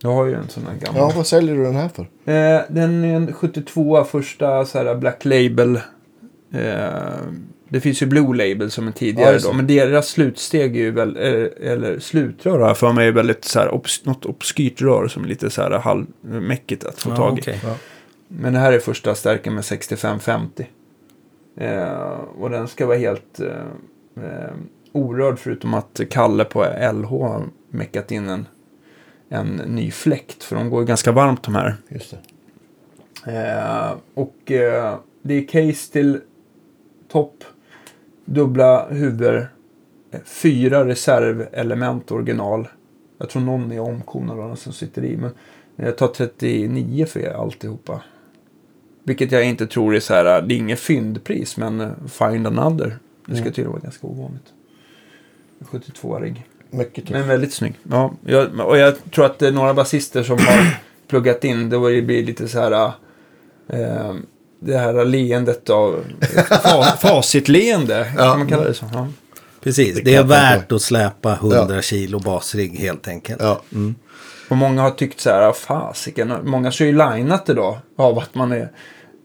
Jag har ju en sån här gammal. Ja, vad säljer du den här för? Eh, den är en 72 första så här Black Label. Eh, det finns ju Blue Label som är Ja, tidigare just då. Men deras slutsteg är ju väl, eh, eller slutrör jag för mig är väldigt så här, obs, något obskyrt rör som är lite så här halvmäckigt att få ja tag i. okej. Ja. Men det här är första stärken med 6550. Eh, och den ska vara helt eh, eh, orörd förutom att Kalle på LH har meckat in en, en ny fläkt. För de går ju ganska varmt de här. Just det. Eh, och eh, det är case till topp, dubbla huvudar, eh, fyra reservelement original. Jag tror någon är omkonad den som sitter i. Men jag tar 39 för alltihopa. Vilket jag inte tror är så här, det är inget fyndpris men eh, find another. Det ska Mm. tydligen vara ganska ovanligt. 72-rigg. Mycket tufft. Men väldigt snygg. Ja, jag, och jag tror att det är några basister som har [clears throat] pluggat in. Det blir lite så här... Eh, det här leendet av... Fa, [laughs] facitleende. Ja. Kan man kalla det så? Ja. Precis, Det det, är värt att släpa 100 kilo basrigg helt enkelt. Ja. Och många har tyckt så här, "Ah, fasiken. Många kör ju lineat idag av att man är...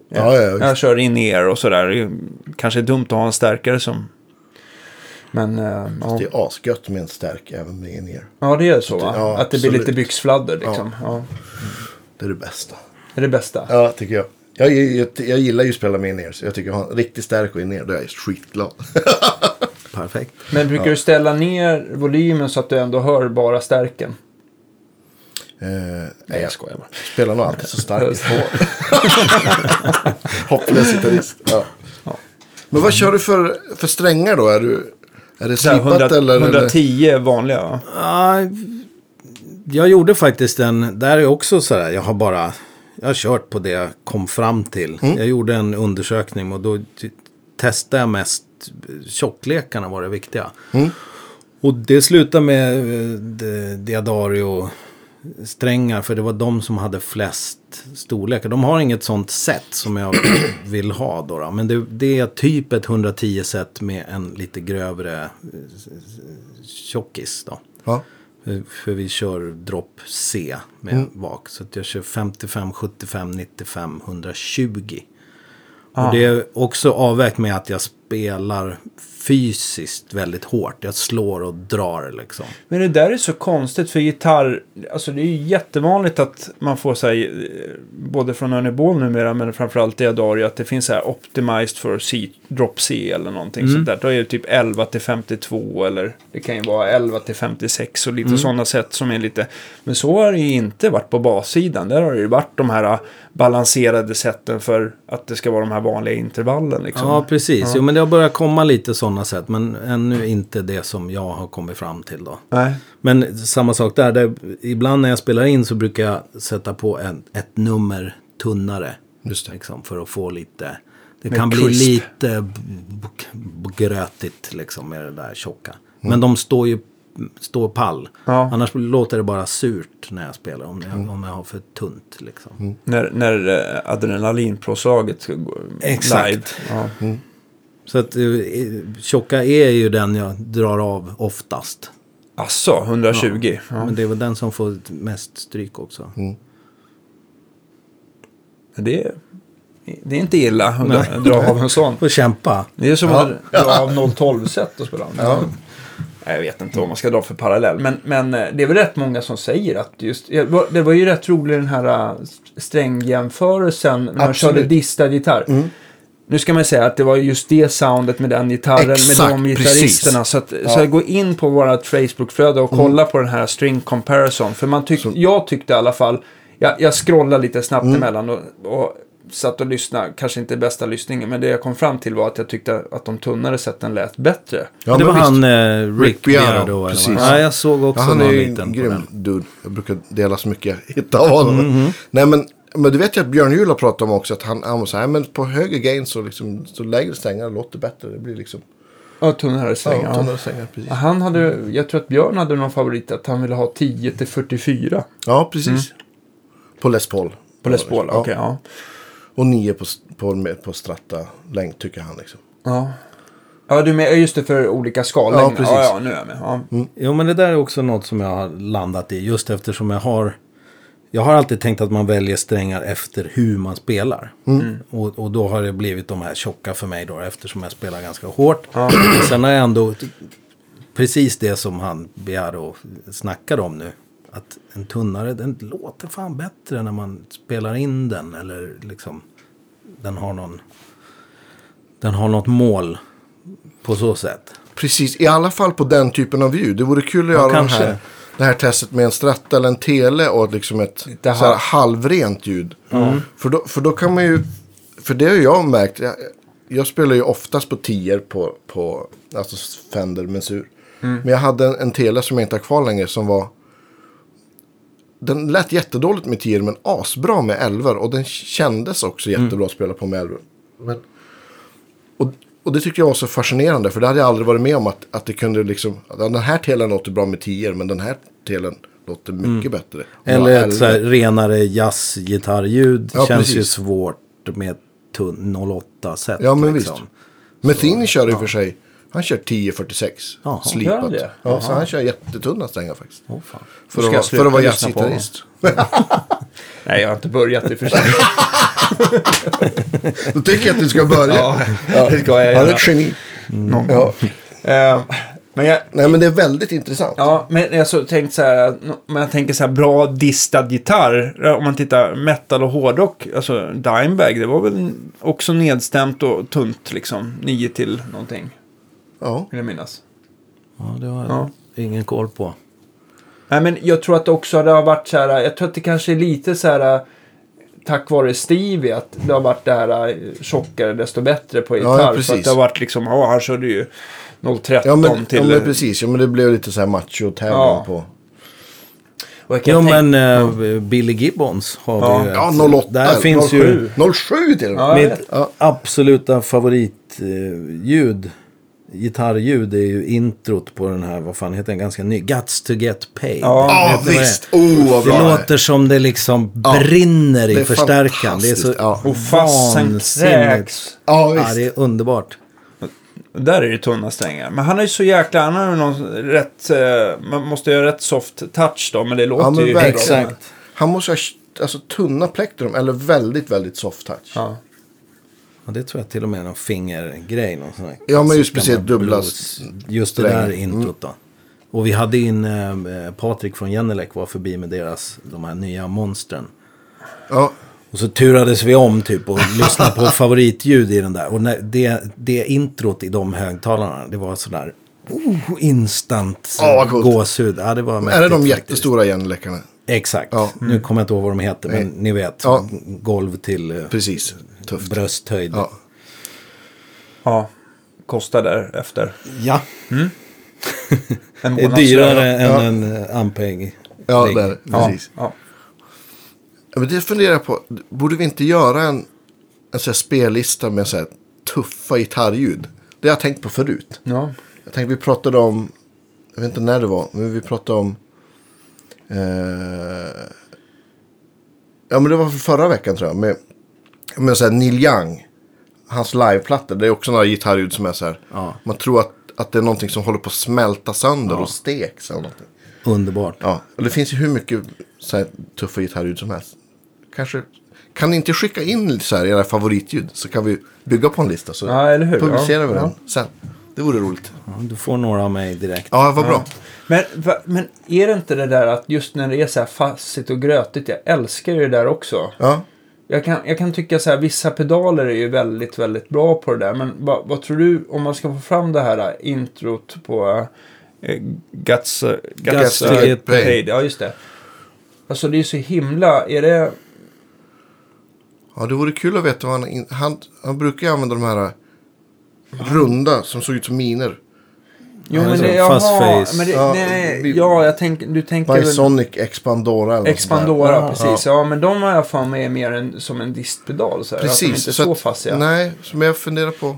Ja, ja, jag kör in er och sådär. Det är Kanske är dumt att ha en stärkare som... Men... Eh, ja. Det är asgött med en stärk även med in-ear. ja, det är så va? Ja, att det blir lite byxfladder liksom. Ja. Det är det bästa. Det är det bästa. Ja, tycker jag. Jag, jag, jag gillar ju att spela med in-ear. Så jag tycker att ha en riktigt stärk och in-ear, då är jag skitglad. [laughs] Perfekt. Men brukar du ställa ner volymen så att du ändå hör bara stärken? Eh, Nej, jag skojar bara. spelar nog alltid så starkt på. [laughs] [laughs] Hopplös gitarrist. Ja. Ja. Men vad kör du för, för strängar då? Är, du, är det slipat 100, eller? 110 är vanliga va? Ja, jag gjorde faktiskt en, där är också så här, jag har bara, jag har kört på det jag kom fram till. Jag gjorde en undersökning och då testade jag mest tjockleken var det viktiga. Och det slutade med eh, Diadario strängar för det var de som hade flest storlekar. De har inget sånt set som jag [clears throat] vill ha då. då. Men det, det är typ ett 110 set med en lite grövre eh, tjockis då. Ja. För, för vi kör drop C med vak. Så att jag kör 55, 75, 95, 120. Ah. Och det är också avvägt med att jag spelar fysiskt väldigt hårt. Jag slår och drar liksom. Men det där är så konstigt för gitarr, alltså det är ju jättevanligt att man får säga både från Ernie Ball numera men framförallt Diadario att det finns så här optimized för C, drop C eller någonting sånt där. Då är det typ 11 till 52 eller det kan ju vara 11 till 56 och lite sådana sätt som är lite, men så har det ju inte varit på bassidan. Där har det ju varit de här balanserade sätten för att det ska vara de här vanliga intervallen liksom. Ja, precis. Ja. Jo, men det har börjat komma lite sådana sätt. Men ännu inte det som jag har kommit fram till då. Nej. Men samma sak där. där ibland när jag spelar in så brukar jag sätta på en, ett nummer tunnare. Just det. Liksom, för att få lite Det Med kan bli crisp. lite b- b- grötigt liksom med det där tjocka. Men de står ju står pall. Ja. Annars låter det bara surt när jag spelar. Om jag, om jag har för tunt liksom. När, när eh, adrenalinpåslaget ska gå Exakt. live. Ja. Så att eh, tjocka är ju den jag drar av oftast. Asså, 120? Ja. Men det är väl den som får mest stryk också. Men Det, är, det är inte illa att dra av en sån. [laughs] Får kämpa. Det är som Ja. att dra av 012 set och spela. Ja. Jag vet inte vad man ska dra för parallell. Men, men eh, det är väl rätt många som säger att just... Det var ju rätt roligt den här äh, strängjämförelsen när man körde distad gitarr. Nu ska man säga att det var just det soundet med den gitarren, Exakt, med de gitarristerna. precis. Så, att, Ja. så gå in på vårt Facebook-flöde och kolla på den här string comparison. För man tyck, jag tyckte i alla fall, jag, jag scrollade lite snabbt emellan och, och satt och lyssnade. Kanske inte bästa lyssningen, men det jag kom fram till var att jag tyckte att de tunnare sätten lät bättre. Ja, det men var visst. han eh, Rick Rick Beardo. eller precis. vad? Ja, jag såg också Ja, han är ju en grym dude. Jag brukar dela så mycket jag hittar av honom. Nej, men, men du vet ju att Björn Juhl har pratat om också att han, han var så här, men på högre gain så, liksom, så lägre strängar låter bättre. Det blir liksom, Ja, tunnare ja, strängar. Ja, tunnare strängar. Precis. Han hade, jag tror att Björn hade någon favorit att han ville ha 10 till 44 Ja, precis. På Les Paul. på Les Paul. Ja. Okej, ja. Och nio på, på, på stratta längd tycker han liksom. ja. Ja, du med, just det för olika skallängder. Ja, precis. Ja, ja, nu är jag med. Ja. Jo, men det där är också något som jag har landat i. Just eftersom jag har... Jag har alltid tänkt att man väljer strängar efter hur man spelar. Och, och då har det blivit de här tjocka för mig då. Eftersom jag spelar ganska hårt. Men Sen har jag ändå... Precis det som han begär och snackar om nu. Att en tunnare, den låter fan bättre när man spelar in den. Eller liksom... Den har någon... Den har något mål. På så sätt. Precis, i alla fall på den typen av ljud. Det vore kul att Ja, göra den här, det här testet med en stratta eller en tele och liksom ett så här halv- halvrent ljud. För, då, för då kan man ju, för det har jag märkt, jag, jag spelar ju oftast på tior på, på alltså Fender Mensur. Men jag hade en, en tele som jag inte har kvar längre som var den lät jättedåligt med 10 men asbra med 11 och den kändes också jättebra att spela på med 11. Men, och, och det tyckte jag var så fascinerande för det hade jag aldrig varit med om att, att det kunde liksom, ja, den här telen låter bra med 10 men den här telen låter mycket bättre. Och Eller ett 11. så här renare jazzgitarrljud. Ja, känns ju precis. svårt med tunn 08 set. Ja men liksom. visst. Metheny kör i och för sig, han kör 1046 Jaha. Gör slipat. han det? Ja, så han kör jättetunna strängar faktiskt. Åh, fan. För, att, vara- jag för att vara jazzgitarrist. [laughs] Nej, jag har inte börjat i och för sig. [laughs] Då tycker jag att du ska börja. Ja, det ska jag Han är göra. ett geni. Någon gång. Ja. Eh, men jag, Nej men det är väldigt intressant. Ja, men jag så tänkt så här, om jag tänker så här bra distad gitarr, om man tittar metal och hårdrock, alltså Dimebag, det var väl också nedstämt och tunt liksom, 9 till någonting, Ja. vill jag minnas. Ja, det har jag Ja. ingen koll på. Nej, men jag tror att det också det har varit så här, jag tror att det kanske är lite så här, tack vare Stevie, att det har varit det här eh, tjockare desto bättre på gitarr. för precis. att det har varit liksom, ja, han körde ju 013 Ja men, till... ja men precis, ja, men det blev lite så här macho-tävling Ja. på. och jag kan Jo, tänka- men eh, Billy Gibbons har Ja. vi ju. Ja, ett- 08. Där finns ju 07. 07 till och med. Ja, jag mitt vet. absoluta favoritljud. Gitarrljud är ju introt på den här, vad fan heter den, ganska ny. Guts to get paid. Ja. Ni vad det visst. Oh, vad Det bra det låter som det liksom Ja, brinner i är förstärkaren. Det är så ja. Och fasen vansinnigt. Ja, Ja, visst. det är underbart. Där är det tunna strängar. Men han är ju så jäkla... Han har ju någon rätt... Eh, man måste göra rätt soft touch då, men det låter Ja, men ju... verkligen. Exakt. Han måste ha alltså, tunna plektrum eller väldigt, väldigt soft touch. Ja. Ja, det tror jag till och med är någon fingergrej. Någon sån Ja, men just precis, dubbla. Just det där introt då. Och vi hade in eh, Patrik från Genelec var förbi med deras, de här nya monstren. Ja, Och så turades vi om typ och lyssnade på [laughs] favoritljud i den där. Och när det, det introt i de högtalarna, det var sådär oh, instant coolt. gåshud. Ja, det var är det mäktigt de jättestora genläckarna? Exakt. Ja. Nu kommer jag inte ihåg vad de heter, men Nej. ni vet. Ja. Golv till eh, Precis. Tufft. brösthöjd. Ja. ja. Kostar därefter. ja. [laughs] En Det är dyrare än Ja. en uh, Ampeg. Ja, där, precis. ja. Ja, men det funderar jag på. Borde vi inte göra en, en sån här spellista med så här tuffa gitarrljud. Det har jag tänkt på förut. Ja. Jag tänkte vi pratade om, jag vet inte när det var, men vi pratade om... Eh, ja men det var för förra veckan tror jag. Med, med så här Neil Young. Hans liveplatta. Det är också några gitarrljud som är så här. Ja. Man tror att, att det är någonting som håller på att smälta sönder och steks. Eller någonting. Underbart. Ja, och det finns ju hur mycket så här, tuffa gitarrljud som helst. Kanske, kan ni inte skicka in så här, era favoritljud så kan vi bygga på en lista. Så Ja, publicerar Ja, vi den ja. sen. Det vore roligt. Ja, du får några av mig direkt. Ja, vad bra. Men, va, men är det inte det där att just när det är så här fassigt och grötigt, jag älskar ju det där också. Ja. Jag kan, jag kan tycka så här, vissa pedaler är ju väldigt, väldigt bra på det där. Men vad, vad tror du, om man ska få fram det här äh, introt på äh, Guts, äh, Guts, paid. Ja, just det. Alltså det är så himla, är det... ja, det vore kul att veta vad han... Han, han brukar ju använda de här runda som såg ut som miner. Jo, Ja, men så det, fast jaha, face. men det, Ja, nej, ja, jag tänker, du tänker. Bisonic Expandora eller Expandora, där. precis. Ja. men de har jag för mig är mer en, som en distpedal. Så här, Precis. Att de inte är så, att- fassiga. Nej, som jag funderar på.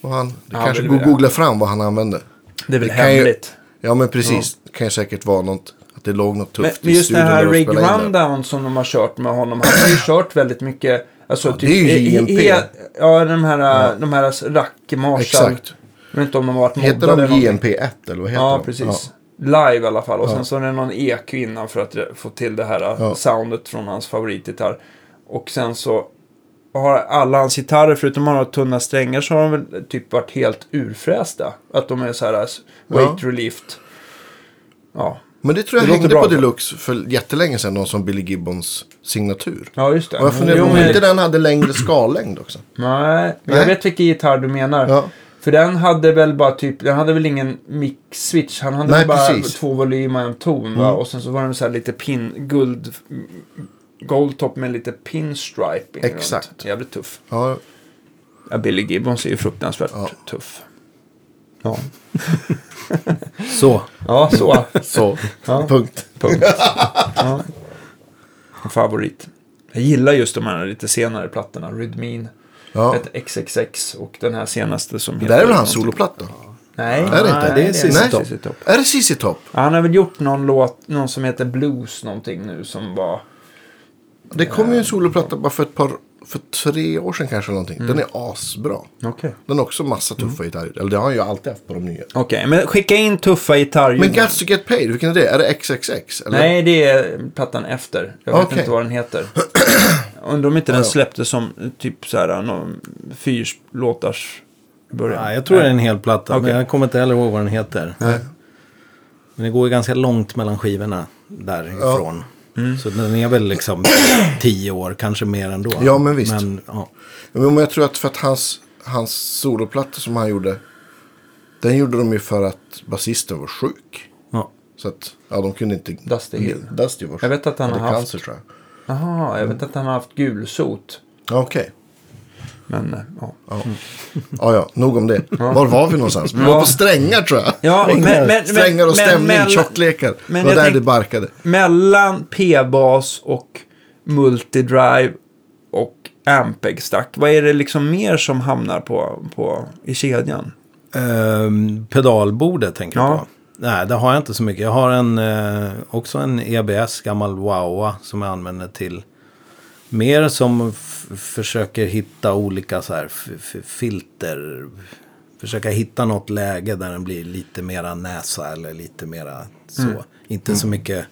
Vad han, det Ja, kanske går att googla fram vad han använde. det är väl det kan ju- hemligt. Ja, men precis. Det kan ju säkert vara något, att det låg något Men, tufft men i just det studion här när de Rig spelade in det. Rundown som de har kört med honom. Han har ju kört väldigt mycket. Alltså, det är ju he- JMP. he- ja, de här, de här rack Marshall. Exakt. Jag vet inte om de har varit Heter de någonting. JMP1 eller vad heter Ja, de? precis. Live i alla fall. Och sen så är det någon EQ innan för att få till det här Ja. soundet från hans favoritgitarr. Och sen så har alla hans gitarrer, förutom några tunna strängar, så har de väl typ varit helt urfrästa. Att de är så här weight relieved. Ja, Men det tror jag Det hängde på Deluxe för jättelänge sedan. Någon som Billy Gibbons signatur. ja just det. Och jag funderar Jo, om men- inte den hade längre skallängd också. Nej, men jag vet vilken gitarr du menar. Ja. För den hade väl bara typ, den hade väl ingen mix-switch. Han hade Nej, bara precis. två volymer och en ton? Mm. Och sen så var den så här lite pin, guld, goldtop med lite pinstriping Exakt. runt. Jävligt tuff. Ja, Ja, Billy Gibbons är ju fruktansvärt Ja. tuff. Ja. [laughs] Så. Ja, så. så. Ja. Punkt. Punkt. Ja. Favorit. Jag gillar just de här lite senare plattorna. Rhythmin, Ja. ett XXX och den här senaste som Det där är väl hans soloplatta? Nej, Är det inte? Det är ZZ Nej. Top. ZZ Top. Är det CC Top? Han har väl gjort någon låt, någon som heter Blues någonting nu som var... Det kom ju en soloplatta bara för ett par, för tre år sedan kanske någonting. Den är asbra. Okej. Den har också massa tuffa gitarrer. Eller det har han ju alltid haft på de nya. Okej, men skicka in tuffa gitarrljud. Men Guts to Get Paid, vilken är det? Är det XXX? Eller? Nej, det är plattan efter. Jag vet Okej. inte vad den heter. [clears throat] Undrar om inte den Ja, ja. släpptes som typ så här någon fyrlåtars början. Ja, jag tror det är en hel platta, Okej. men jag kommer inte heller ihåg vad den heter. Nej. Men det går ju ganska långt mellan skivorna därifrån. Så den är väl liksom [clears throat] tio år, kanske mer ändå. Ja, men visst. Men, ja. Men jag tror att för att hans, hans soloplatta som han gjorde. Den gjorde de ju för att basisten var sjuk. Ja. Så att, ja de kunde inte... Dusty Hill. Dusty var sjuk. Jag vet att han hade har haft- cancer tror jag. Jaha, jag vet att han har haft gulsot. Okej. Men, eh, ja. Ja. ja, ja, nog om det. Var var vi någonstans? Vi var på strängar tror jag. Ja, men- men- strängar och men- stämning, men- tjocklekar. men det var där tänk- det barkade. Mellan P-bas och multidrive och Ampeg stack. Vad är det liksom mer som hamnar på, på i kedjan? Ehm, pedalbordet tänker Ja. du på? Nej, det har jag inte så mycket. Jag har en, eh, också en EBS, gammal Wawa, som jag använder till mer som försöker hitta olika så här filter. Försöka hitta något läge där den blir lite mera näsa eller lite mera så. Inte så mycket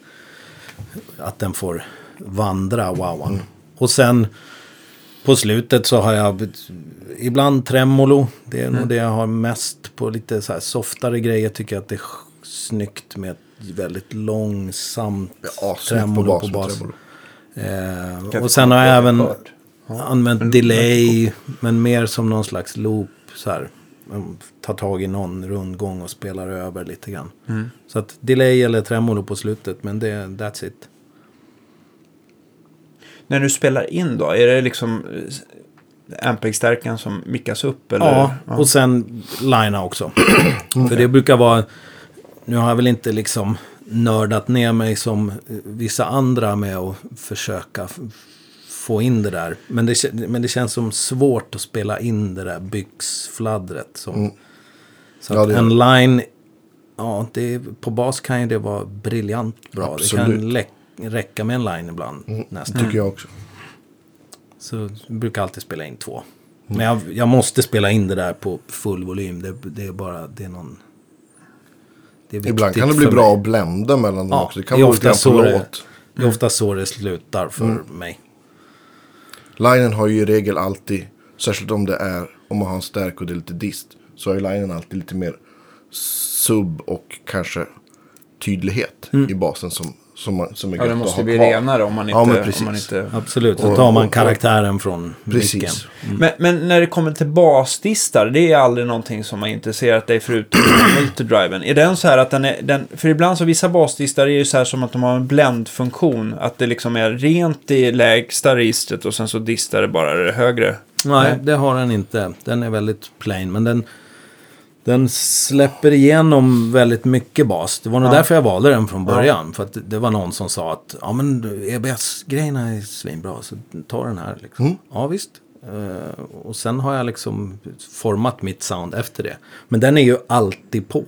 att den får vandra Wawan. Och sen på slutet så har jag ibland tremolo. Det är nog det jag har mest på lite så här softare grejer. Tycker jag att det är snyggt med ett väldigt långsamt Ja, tremolo på med bas. Eh, och sen har jag även Hört. Använt delay. Men mer som någon slags loop. Så här. Tar tag i någon rundgång och spelar över lite grann. Så att delay eller tremolo på slutet. Men det, that's it. När du spelar in då, är det liksom eh, Ampeg-stärkan som mickas upp? Eller? Ja, och sen linea också. [clears throat] För det brukar vara... Nu har jag väl inte liksom nördat ner mig som vissa andra med att försöka få in det där. Men det, men det känns som svårt att spela in det där byxfladdret. Som, Så Ja, det en line, ja, det, på bas kan ju det vara briljant bra. Det Absolut. Mm. kan lä- räcka med en line ibland nästan. Tycker jag också. Så jag brukar alltid spela in två. Men jag, jag måste spela in det där på full volym. Det, det är bara, det är någon... Det är Ibland kan det bli bra mig. att blända mellan dem Ja, också. Det kan det vara lite på det- låt. Det är ofta så det slutar för Mm. mig. Linen har ju i regel alltid, särskilt om det är, om man har en stärk och det är lite dist. Så ju linen alltid lite mer sub och kanske tydlighet i basen som, som, man, som är Ja, gött det att måste ha bli kvar. renare om man inte... Ja, men om precis. man inte... Absolut, så Och- tar man karaktären från micken. Precis. Men, men när det kommer till basdistar, det är aldrig någonting som har intresserat dig förutom [clears throat] multidriven. Är den så här att den är, den, för ibland så vissa basdistar är ju så här som att de har en bländfunktion. Att det liksom är rent i lägsta registret och sen så distar det bara det högre. Nej, det har den inte. Den är väldigt plain. Men den, den släpper igenom väldigt mycket bas. Det var nog Ja. därför jag valde den från början. För att det var någon som sa att ja, men EBS-grejerna är svinbra, så ta den här. Liksom. Ja, visst. Eh, och sen har jag liksom format mitt sound efter det. Men den är ju alltid på.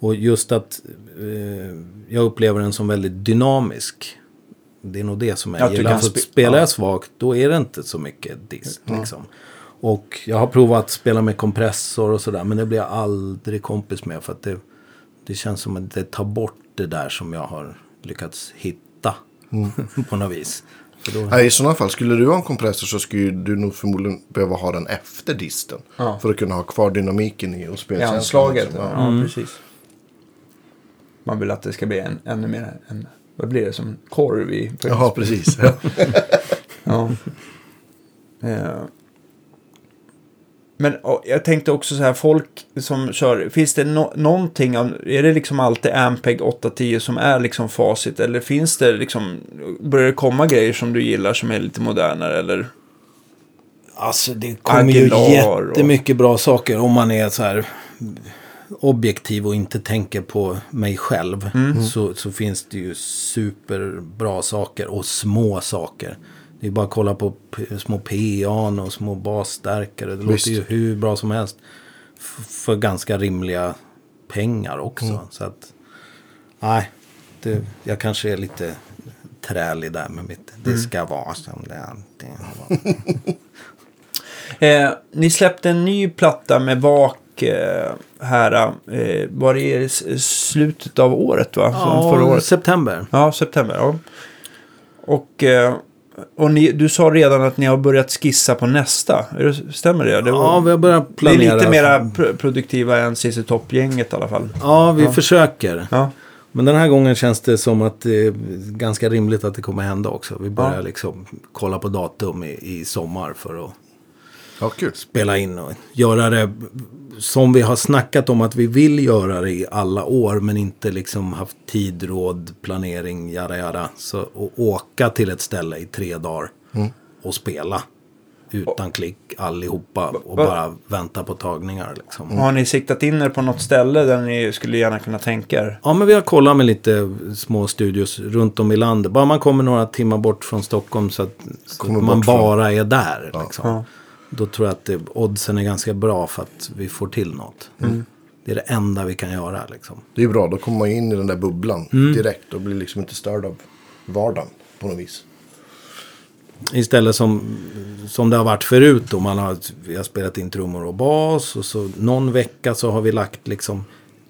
Och just att eh, jag upplever den som väldigt dynamisk. Det är nog det som jag du gillar. För spe- spelar ja. jag svagt, då är det inte så mycket dist. Liksom. Och jag har provat att spela med kompressor och sådär. Men det blir jag aldrig kompis med. För att det, det känns som att det tar bort det där som jag har lyckats hitta. [laughs] på något vis. Då, Nej, I sådana fall, skulle du ha en kompressor så skulle du nog förmodligen behöva ha den efter disten. Ja. För att kunna ha kvar dynamiken i och I spelkänslan. anslaget. liksom. Ja, Ja. precis. Man vill att det ska bli en, ännu mer en... Vad blir det? Som korv i... Jaha, precis. Ja. [laughs] Ja. [laughs] Men jag tänkte också så här, folk som kör, finns det no någonting är det liksom alltid Ampeg 810 som är liksom facit? Eller finns det liksom, börjar det komma grejer som du gillar som är lite modernare eller? Alltså det kommer ju Aguilar och- jättemycket bra saker om man är så här objektiv och inte tänker på mig själv. Så, så finns det ju superbra saker och små saker. Det är bara att kolla på små PA'n och små basstärkare. Det Visst. låter ju hur bra som helst. För ganska rimliga pengar också. Så att, nej, det, jag kanske är lite trälig där med mitt. Det ska vara som det alltid har. [laughs] Eh, ni släppte en ny platta med vak eh, här, eh, var det i slutet av året va? Som förra året? september. Ja, september. Ja. Och, eh, och ni, du sa redan att ni har börjat skissa på nästa. Är Stämmer det? det var- Ja, vi har börjat det är planera. lite mera pr- produktiva än CC Topp-gänget i alla fall. Ja, vi Ja. försöker. Ja, Men den här gången känns det som att det är ganska rimligt att det kommer hända också. Vi börjar Ja. liksom kolla på datum i, i sommar för att ja, spela in och göra det som vi har snackat om att vi vill göra det i alla år men inte liksom haft tid, råd, planering, jada jada. Så att åka till ett ställe i tre dagar och spela utan klick allihopa och bara vänta på tagningar liksom. Har ni siktat in er på något ställe där ni skulle gärna kunna tänka er? Ja, men vi har kollat med lite små studios runt om i landet. Bara man kommer några timmar bort från Stockholm så att, så att man från- bara är där. Liksom. Ja. Då tror jag att det, oddsen är ganska bra för att vi får till något. Det är det enda vi kan göra. Liksom. Det är bra, då kommer man in i den där bubblan Mm. direkt och blir liksom inte störd av vardagen på något vis. Istället som, som det har varit förut. Då man har, vi har spelat in trummor och bas. Och så någon vecka så har vi lagt liksom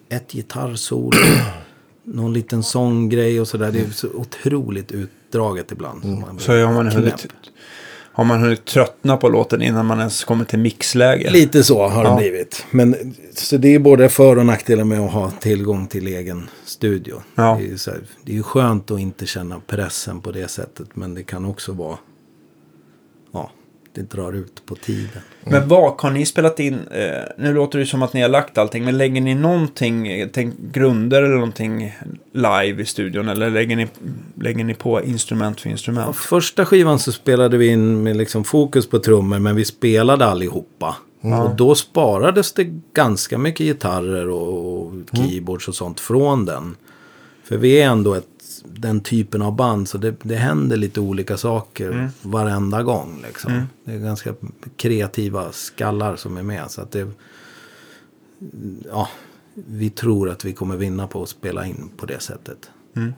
ett gitarrsolo. [clears throat] någon liten sånggrej och sådär. Det är så otroligt utdraget ibland. Så, man Så har man, knäpp. hunnit, har man hunnit tröttna på låten innan man ens kommer till mixläge? Lite så har Ja. det blivit. Men, så det är både för och nackdelar med att ha tillgång till egen studio. Ja. Det, är ju så här, det är skönt att inte känna pressen på det sättet. Men det kan också vara... Ja, det drar ut på tiden. Men vad har ni spelat in? Eh, nu låter det som att ni har lagt allting, men lägger ni någonting, eh, tänk, grunder eller någonting live i studion? Eller lägger ni, lägger ni på instrument för Ja, instrument? första skivan så spelade vi in med liksom fokus på trummor. Men vi spelade allihopa. Och då sparades det ganska mycket gitarrer och, och keyboards och sånt från den. För vi är ändå ett den typen av band. Så det, det händer lite olika saker Mm. varenda gång. Liksom. Det är ganska kreativa skallar som är med. Så att det, ja, vi tror att vi kommer vinna på att spela in på det sättet. Mm.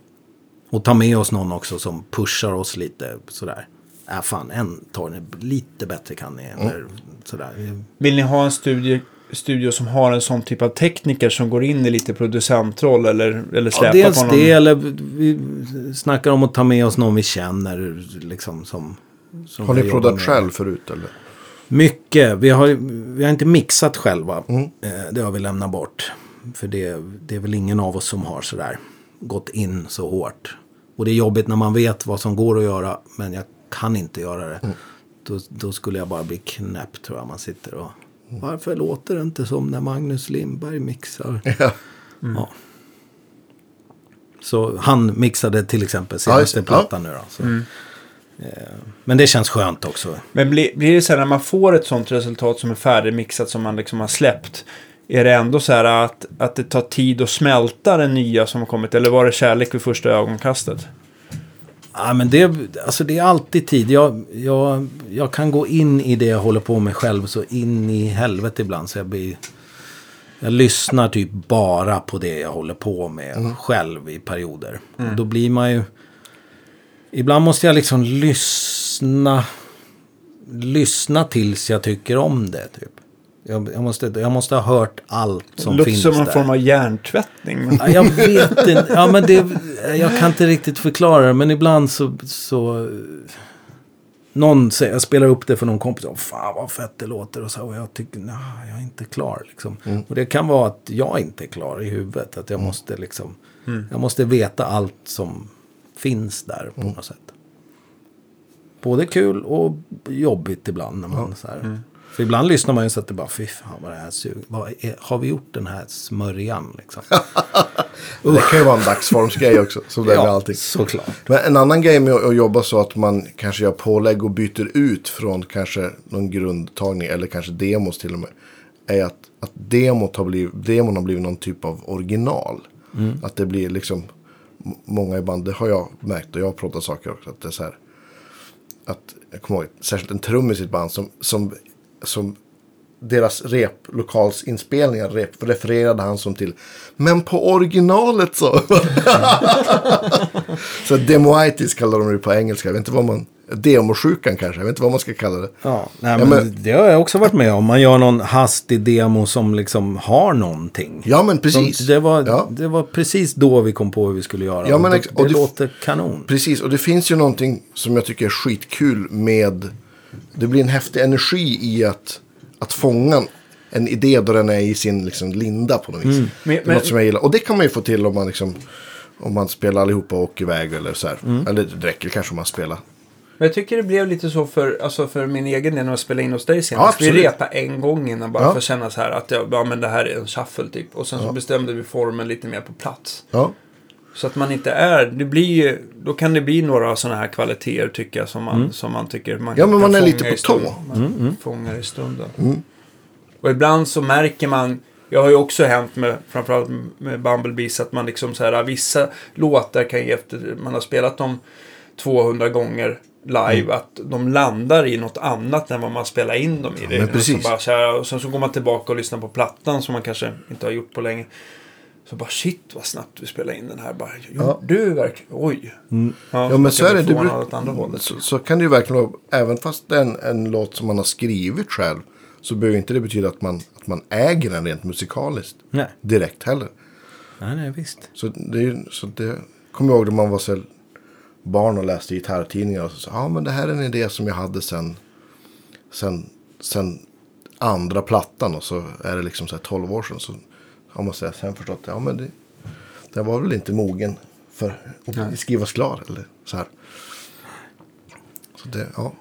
Och ta med oss någon också som pushar oss lite sådär. Äh, fan, en tar ni lite bättre kan ni. Eller sådär. Vill ni ha en studio, studio som har en sån typ av tekniker som går in i lite producentroll eller, eller Ja, släpar dels på någon? det, eller vi snackar om att ta med oss någon vi känner. Liksom, som, som Har ni proddat själv förut eller? Mycket. Vi har, vi har inte mixat själva. Mm. Eh, det har vi lämnat bort. För det, det är väl ingen av oss som har sådär gått in så hårt. Och det är jobbigt när man vet vad som går att göra. Men jag kan inte göra det. Mm. Då, då skulle jag bara bli knäpp tror jag. Man sitter och... Varför låter det inte som när Magnus Lindberg mixar? [laughs] Ja. Ja. Så han mixade till exempel Ja, senaste det. plattan nu då. Så. Eh, Men det känns skönt också. Men blir, blir det så här när man får ett sånt resultat som är färdigmixat som man liksom har släppt. Är det ändå så här att, att det tar tid att smälta det nya som har kommit? Eller var det kärlek vid första ögonkastet? Ja, men det, alltså det är alltid tid. Jag, jag, jag kan gå in i det jag håller på med själv så in i helvete ibland. Så jag, blir, jag lyssnar typ bara på det jag håller på med själv i perioder. Och då blir man ju... Ibland måste jag liksom lyssna, lyssna tills jag tycker om det. Typ. Jag, jag, måste, jag måste ha hört allt som det låter finns som en där. form av hjärntvättning. Ja, jag vet inte. Ja, men det, jag kan inte riktigt förklara det. Men ibland så... så någon säger, jag spelar upp det för någon kompis. Och, Fan vad fett det låter. Och, så, och jag tycker, nej, jag är inte klar. Liksom. Och det kan vara att jag inte är klar i huvudet. Att jag måste liksom... Jag måste veta allt som finns där på något sätt. Både kul och jobbigt ibland. När man, så här. För ibland lyssnar man ju så att det bara, fy fan vad det här suger. Vad är, har vi gjort den här smörjan liksom? [laughs] Det kan ju vara en dagsformsgrej också. Som det är med allting. såklart. Men en annan grej med att jobba så att man kanske gör pålägg och byter ut från kanske någon grundtagning eller kanske demos till och med. Är att, att demot har blivit, demon har blivit någon typ av original. Att det blir liksom många i band, det har jag märkt och jag har pratat saker också. Att det är så här. Att jag kommer ihåg, särskilt en trummis i ett band som, som, som deras replokalsinspelningar rep, refererade han som till. Men på originalet så. [laughs] så demoitis kallar de det på engelska. Jag vet inte vad man... Demosjukan kanske. Jag vet inte vad man ska kalla det. Ja, nej, Ja, men det har jag också varit med om. Man gör någon hastig demo som liksom har någonting. Ja men precis. Som, det, var, Ja. det var precis då vi kom på hur vi skulle göra. Ja, men det, det det- låter kanon. Precis, och det finns ju någonting som jag tycker är skitkul med... Det blir en häftig energi i att, att fånga en idé då den är i sin liksom, linda på något vis. Men- det är men- något som jag gillar. Och det kan man ju få till om man, liksom, om man spelar allihopa och åker iväg eller så här. Eller det räcker kanske om man spelar. Men jag tycker det blev lite så för, alltså för min egen del när jag spelade in hos dig Ja, senast. vi absolut. repade en gång innan bara Ja. för att känna så här att jag, ja, men det här är en shuffle typ. Och sen så bestämde vi formen lite mer på plats. Ja, Så att man inte är, det blir ju, då kan det bli några sådana här kvaliteter tycker jag som man, som man tycker man Ja, men man är lite på tå. Man fångar i stunden. Och ibland så märker man, jag har ju också hänt med, framförallt med Bumblebees, att man liksom så här, vissa låtar kan ju efter, man har spelat dem 200 gånger live, att de landar i något annat än vad man spelar in dem i. Det. men precis. Och, så bara så här, och sen så går man tillbaka och lyssnar på plattan som man kanske inte har gjort på länge. Så bara shit vad snabbt vi spelar in den här. Bara, Ja. Du verkligen, oj. Ja, ja men så är det. bruk- åt andra hållet. så, så kan det ju verkligen vara. Även fast det är en, en låt som man har skrivit själv. Så behöver inte det betyda att man, att man äger den rent musikaliskt. Nej. Direkt heller. Nej, nej, visst. Så det, så det kommer jag ihåg när man var så barn och läste gitarrtidningar. Och så sa ja men det här är en idé som jag hade sen, sen, sen andra plattan. Och så är det liksom så här 12 år sedan. Så så här sen förstått ja men det, det var väl inte mogen för att skrivas klar. Eller så här. Så det, ja.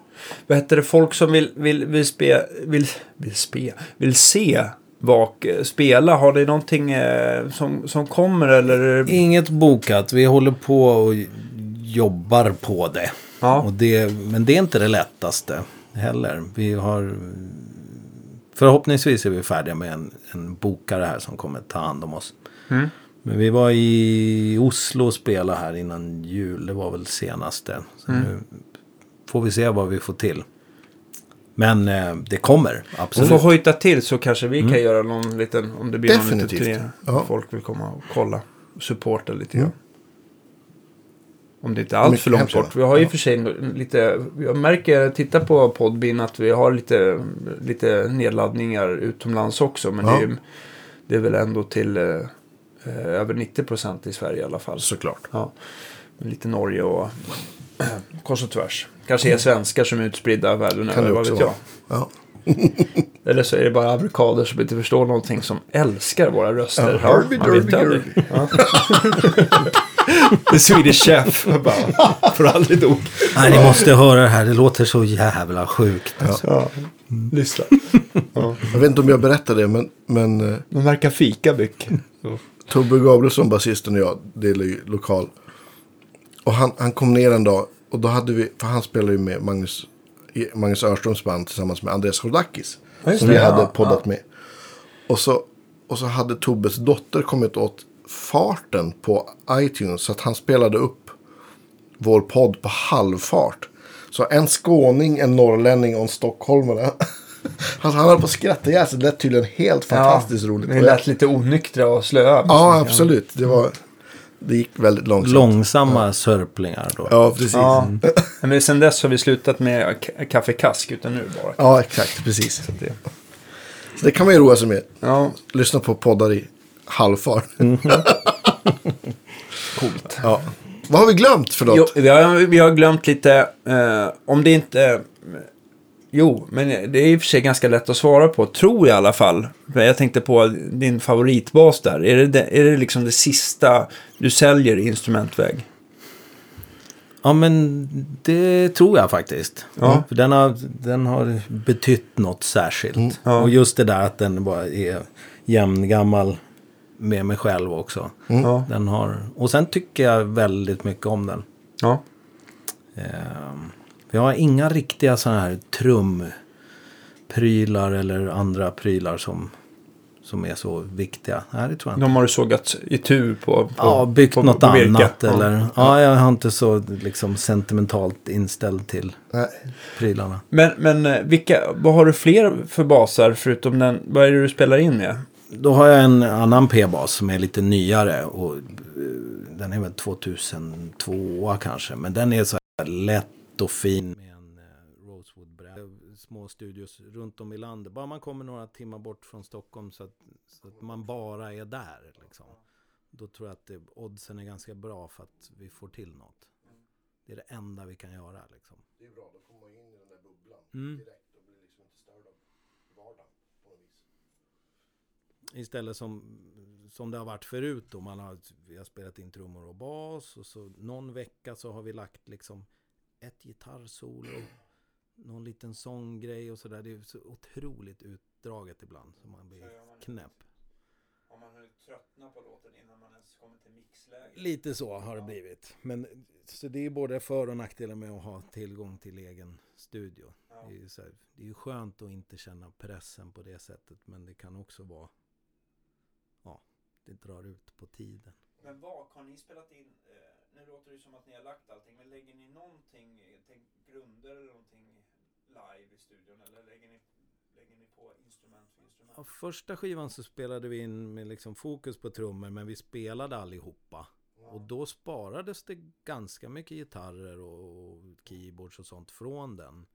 Vad heter det, folk som vill, vill, vill, spe, vill, vill, spe, vill se Vak spela, har det någonting eh, som, som kommer eller? Inget bokat. Vi håller på och jobbar på det. Ja. Och det. Men det är inte det lättaste heller. Vi har... Förhoppningsvis är vi färdiga med en, en bokare här som kommer ta hand om oss. Mm. Men vi var i Oslo och spelade här innan jul. Det var väl senaste. Så Mm. nu får vi se vad vi får till. Men eh, det kommer, Och absolut. får hojta till så kanske vi kan göra någon liten, om det blir någon liten Definitivt. turné. Ja. Folk vill komma och kolla. Och supporta lite Mm. grann. Om det inte är allt för långt bort. Vi har i och för sig lite, jag märker, titta på Podbean att vi har lite, lite nedladdningar utomlands också. Men Ja. det, är, ju- det är väl ändå till eh, över 90% i Sverige i alla fall. Såklart. Ja. Lite Norge och [clears throat] kors och tvärs. Kanske är svenskar som är utspridda världen över, vad vet jag. Ja. [laughs] Eller så är det bara amerikaner som inte förstår någonting som älskar våra röster. Ja, Derby aldrig. Derby. [laughs] [laughs] The Swedish Chef. Jag bara, får aldrig dog. Nej, ni måste höra det här. Det låter så jävla sjukt. Ja. Lyssna. Ja. Jag vet inte om jag berättade det, men, men eh, De verkar fika mycket. Tobbe Gabrielsson, basisten och jag, delar ju lokal. Och han, han kom ner en dag och då hade vi, för han spelar ju med Magnus, Magnus Örströms band tillsammans med Andreas. Ja, just som det, vi ja, hade ja. poddat med. Och så, och så hade Tobbes dotter kommit åt farten på iTunes. Så att han spelade upp vår podd på halvfart. Så en skåning, en norrlänning och en stockholmare. [laughs] Alltså han höll på att skratta ihjäl sig. Det lät tydligen helt fantastiskt roligt. Det lät lite onyktra och slöa. Ja, absolut. Det, var, det gick väldigt långsamt. Långsamma sörplingar då. Ja, precis. Ja. Ja, Men sen dess har vi slutat med kaffekask utan nu bara. ja exakt. Precis. Det. Så det kan man ju roa sig med. Ja, Lyssna på poddar i halvfart. [laughs] coolt. Ja. Vad har vi glömt för något? Jo, vi, har, vi har glömt lite, eh, om det inte... Jo, men det är i och för sig ganska lätt att svara på, tror jag i alla fall. Jag tänkte på din favoritbas där. Är det, det, är det liksom det sista du säljer i instrumentväg? Ja, men det tror jag faktiskt. Ja. För den, har, den har betytt något särskilt. Ja. Och just det där att den bara är jämngammal med mig själv också. Ja. Den har, och sen tycker jag väldigt mycket om den. ja. Ehm, jag har inga riktiga sådana här trumprylar eller andra prylar som, som är så viktiga. Nej, det tror jag inte. De har du sågat i tur på, på Ja, byggt på- något på annat Ja. eller... Ja. jag har inte så liksom sentimentalt inställd till Nej. prylarna. Men, men eh, vilka, vad har du fler för basar förutom den? Vad är det du spelar in med? Då har jag en annan P-bas som är lite nyare. Och, eh, den är väl 2002 kanske. Men den är så här lätt och fin. Med en eh, rosewood Små studios runt om i landet. Bara man kommer några timmar bort från Stockholm så att, så att man bara är där. Liksom. Då tror jag att det, oddsen är ganska bra för att vi får till något. Det är det enda vi kan göra. Liksom. Det är bra, då kommer man in i den där bubblan Mm. direkt och blir liksom inte störd av vardagen. Istället som, som det har varit förut då. Man har, vi har spelat in trummor och bas. Och så någon vecka så har vi lagt liksom ett gitarrsolo. Någon liten sånggrej och sådär. Det är så otroligt utdraget ibland. Så man blir knäpp. Om man tröttnar på låten innan man ens kommer till mixläge. Lite så har det blivit. Men så det är både för och nackdelar med att ha tillgång till egen studio. Det, är ju så här, det är ju skönt att inte känna pressen på det sättet. Men det kan också vara, ja, det drar ut på tiden. Men vad har ni spelat in? Eh, nu låter det som att ni har lagt allting. Men lägger ni någonting, eh, tänk, grunder eller någonting live i studion? Eller lägger ni, lägger ni på instrument för instrument? Ja, första skivan så spelade vi in med liksom fokus på trummor men vi spelade allihopa. Och då sparades det ganska mycket gitarrer och, och keyboards och sånt från den.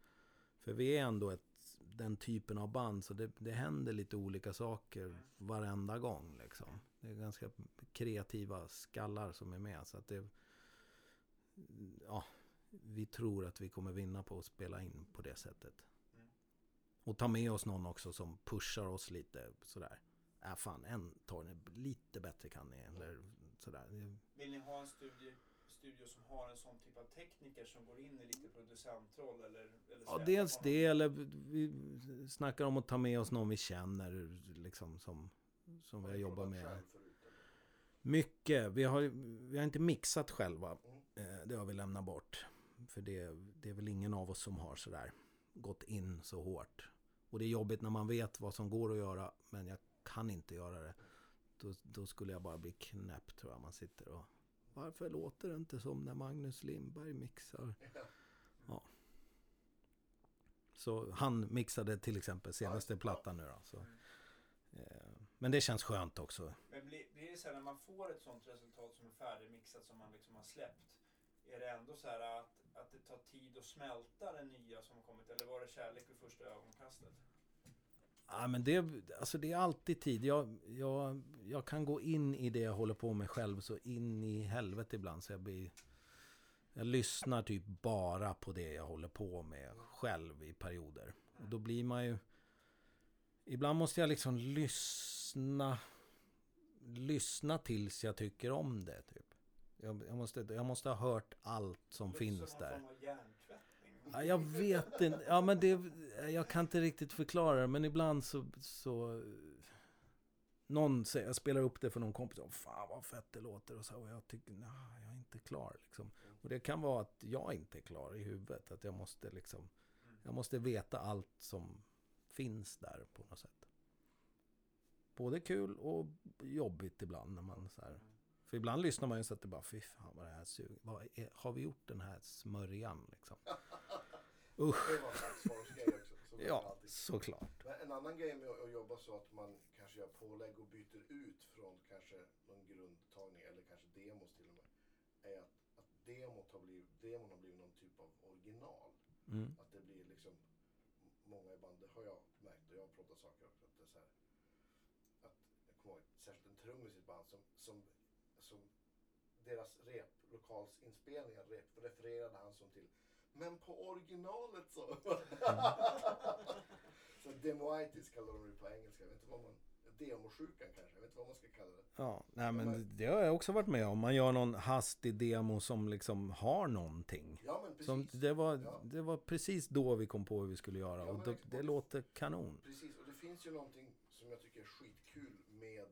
För vi är ändå ett, den typen av band så det, det händer lite olika saker varenda gång. Liksom. Det är ganska kreativa skallar som är med. Så att det, ja, vi tror att vi kommer vinna på att spela in på det sättet. Och ta med oss någon också som pushar oss lite sådär. Äh fan, en tar ni lite bättre kan ni. Eller sådär. Vill ni ha en studio, studio som har en sån typ av tekniker som går in i lite producentroll? Eller, eller Ja, dels det. Eller vi snackar om att ta med oss någon vi känner. Liksom som, som vi har jobbat med. Mycket. Vi har, vi har inte mixat själva. Eh, Det har vi lämnat bort. För det, det är väl ingen av oss som har sådär gått in så hårt. Och det är jobbigt när man vet vad som går att göra. Men jag kan inte göra det. Då, då skulle jag bara bli knäpp tror jag. Man sitter och... Varför låter det inte som när Magnus Lindberg mixar? Ja. Så han mixade till exempel senaste plattan nu då. Så. Eh, Men det känns skönt också. Men blir, blir det så här när man får ett sånt resultat som är färdigmixat som man liksom har släppt. Är det ändå så här att, att det tar tid att smälta det nya som har kommit? Eller var det kärlek vid första ögonkastet? Ja, men det, alltså det är alltid tid. Jag, jag, jag kan gå in i det jag håller på med själv så in i helvete ibland. Så jag blir... Jag lyssnar typ bara på det jag håller på med själv i perioder. Och då blir man ju... Ibland måste jag liksom lyssna... Lyssna tills jag tycker om det, typ. Jag, jag, måste, jag måste ha hört allt som finns där. Ja, jag vet inte. Ja, men det, jag kan inte riktigt förklara det. Men ibland så... så någon säger, jag spelar upp det för någon kompis. Och, Fan vad fett det låter. Och, så, och jag tycker, nej, jag är inte klar. Liksom. Och det kan vara att jag inte är klar i huvudet. Att jag måste liksom... Jag måste veta allt som finns där på något sätt. Både kul och jobbigt ibland. När man så här, för ibland lyssnar man ju så att det bara, fy fan vad det här suger. Vad är, har vi gjort den här smörjan liksom? Usch. [laughs] Det var en också. Så Ja, såklart. Men en annan grej med att jobba så att man kanske gör pålägg och byter ut från kanske någon grundtagning eller kanske demos till och med. Är att, att demot har blivit, demon har blivit någon typ av original. Mm. Att det blir många i bandet, har jag märkt och jag har pratat saker också. Att det är så här, att jag kommer ihåg särskilt en trummis i ett band som, som, som deras replokalsinspelningar rep, refererade han som till men på originalet så. [laughs] så demoitis kallar de det på engelska. Jag vet inte vad man... Demosjukan kanske. Jag vet inte vad man ska kalla det. Ja, nej men Men- det har jag också varit med om. Man gör någon hastig demo som liksom har någonting. Ja men precis. Som, det, var, Ja. det var precis då vi kom på hur vi skulle göra. Ja, och exakt. det låter kanon. Precis, och det finns ju någonting som jag tycker är skitkul med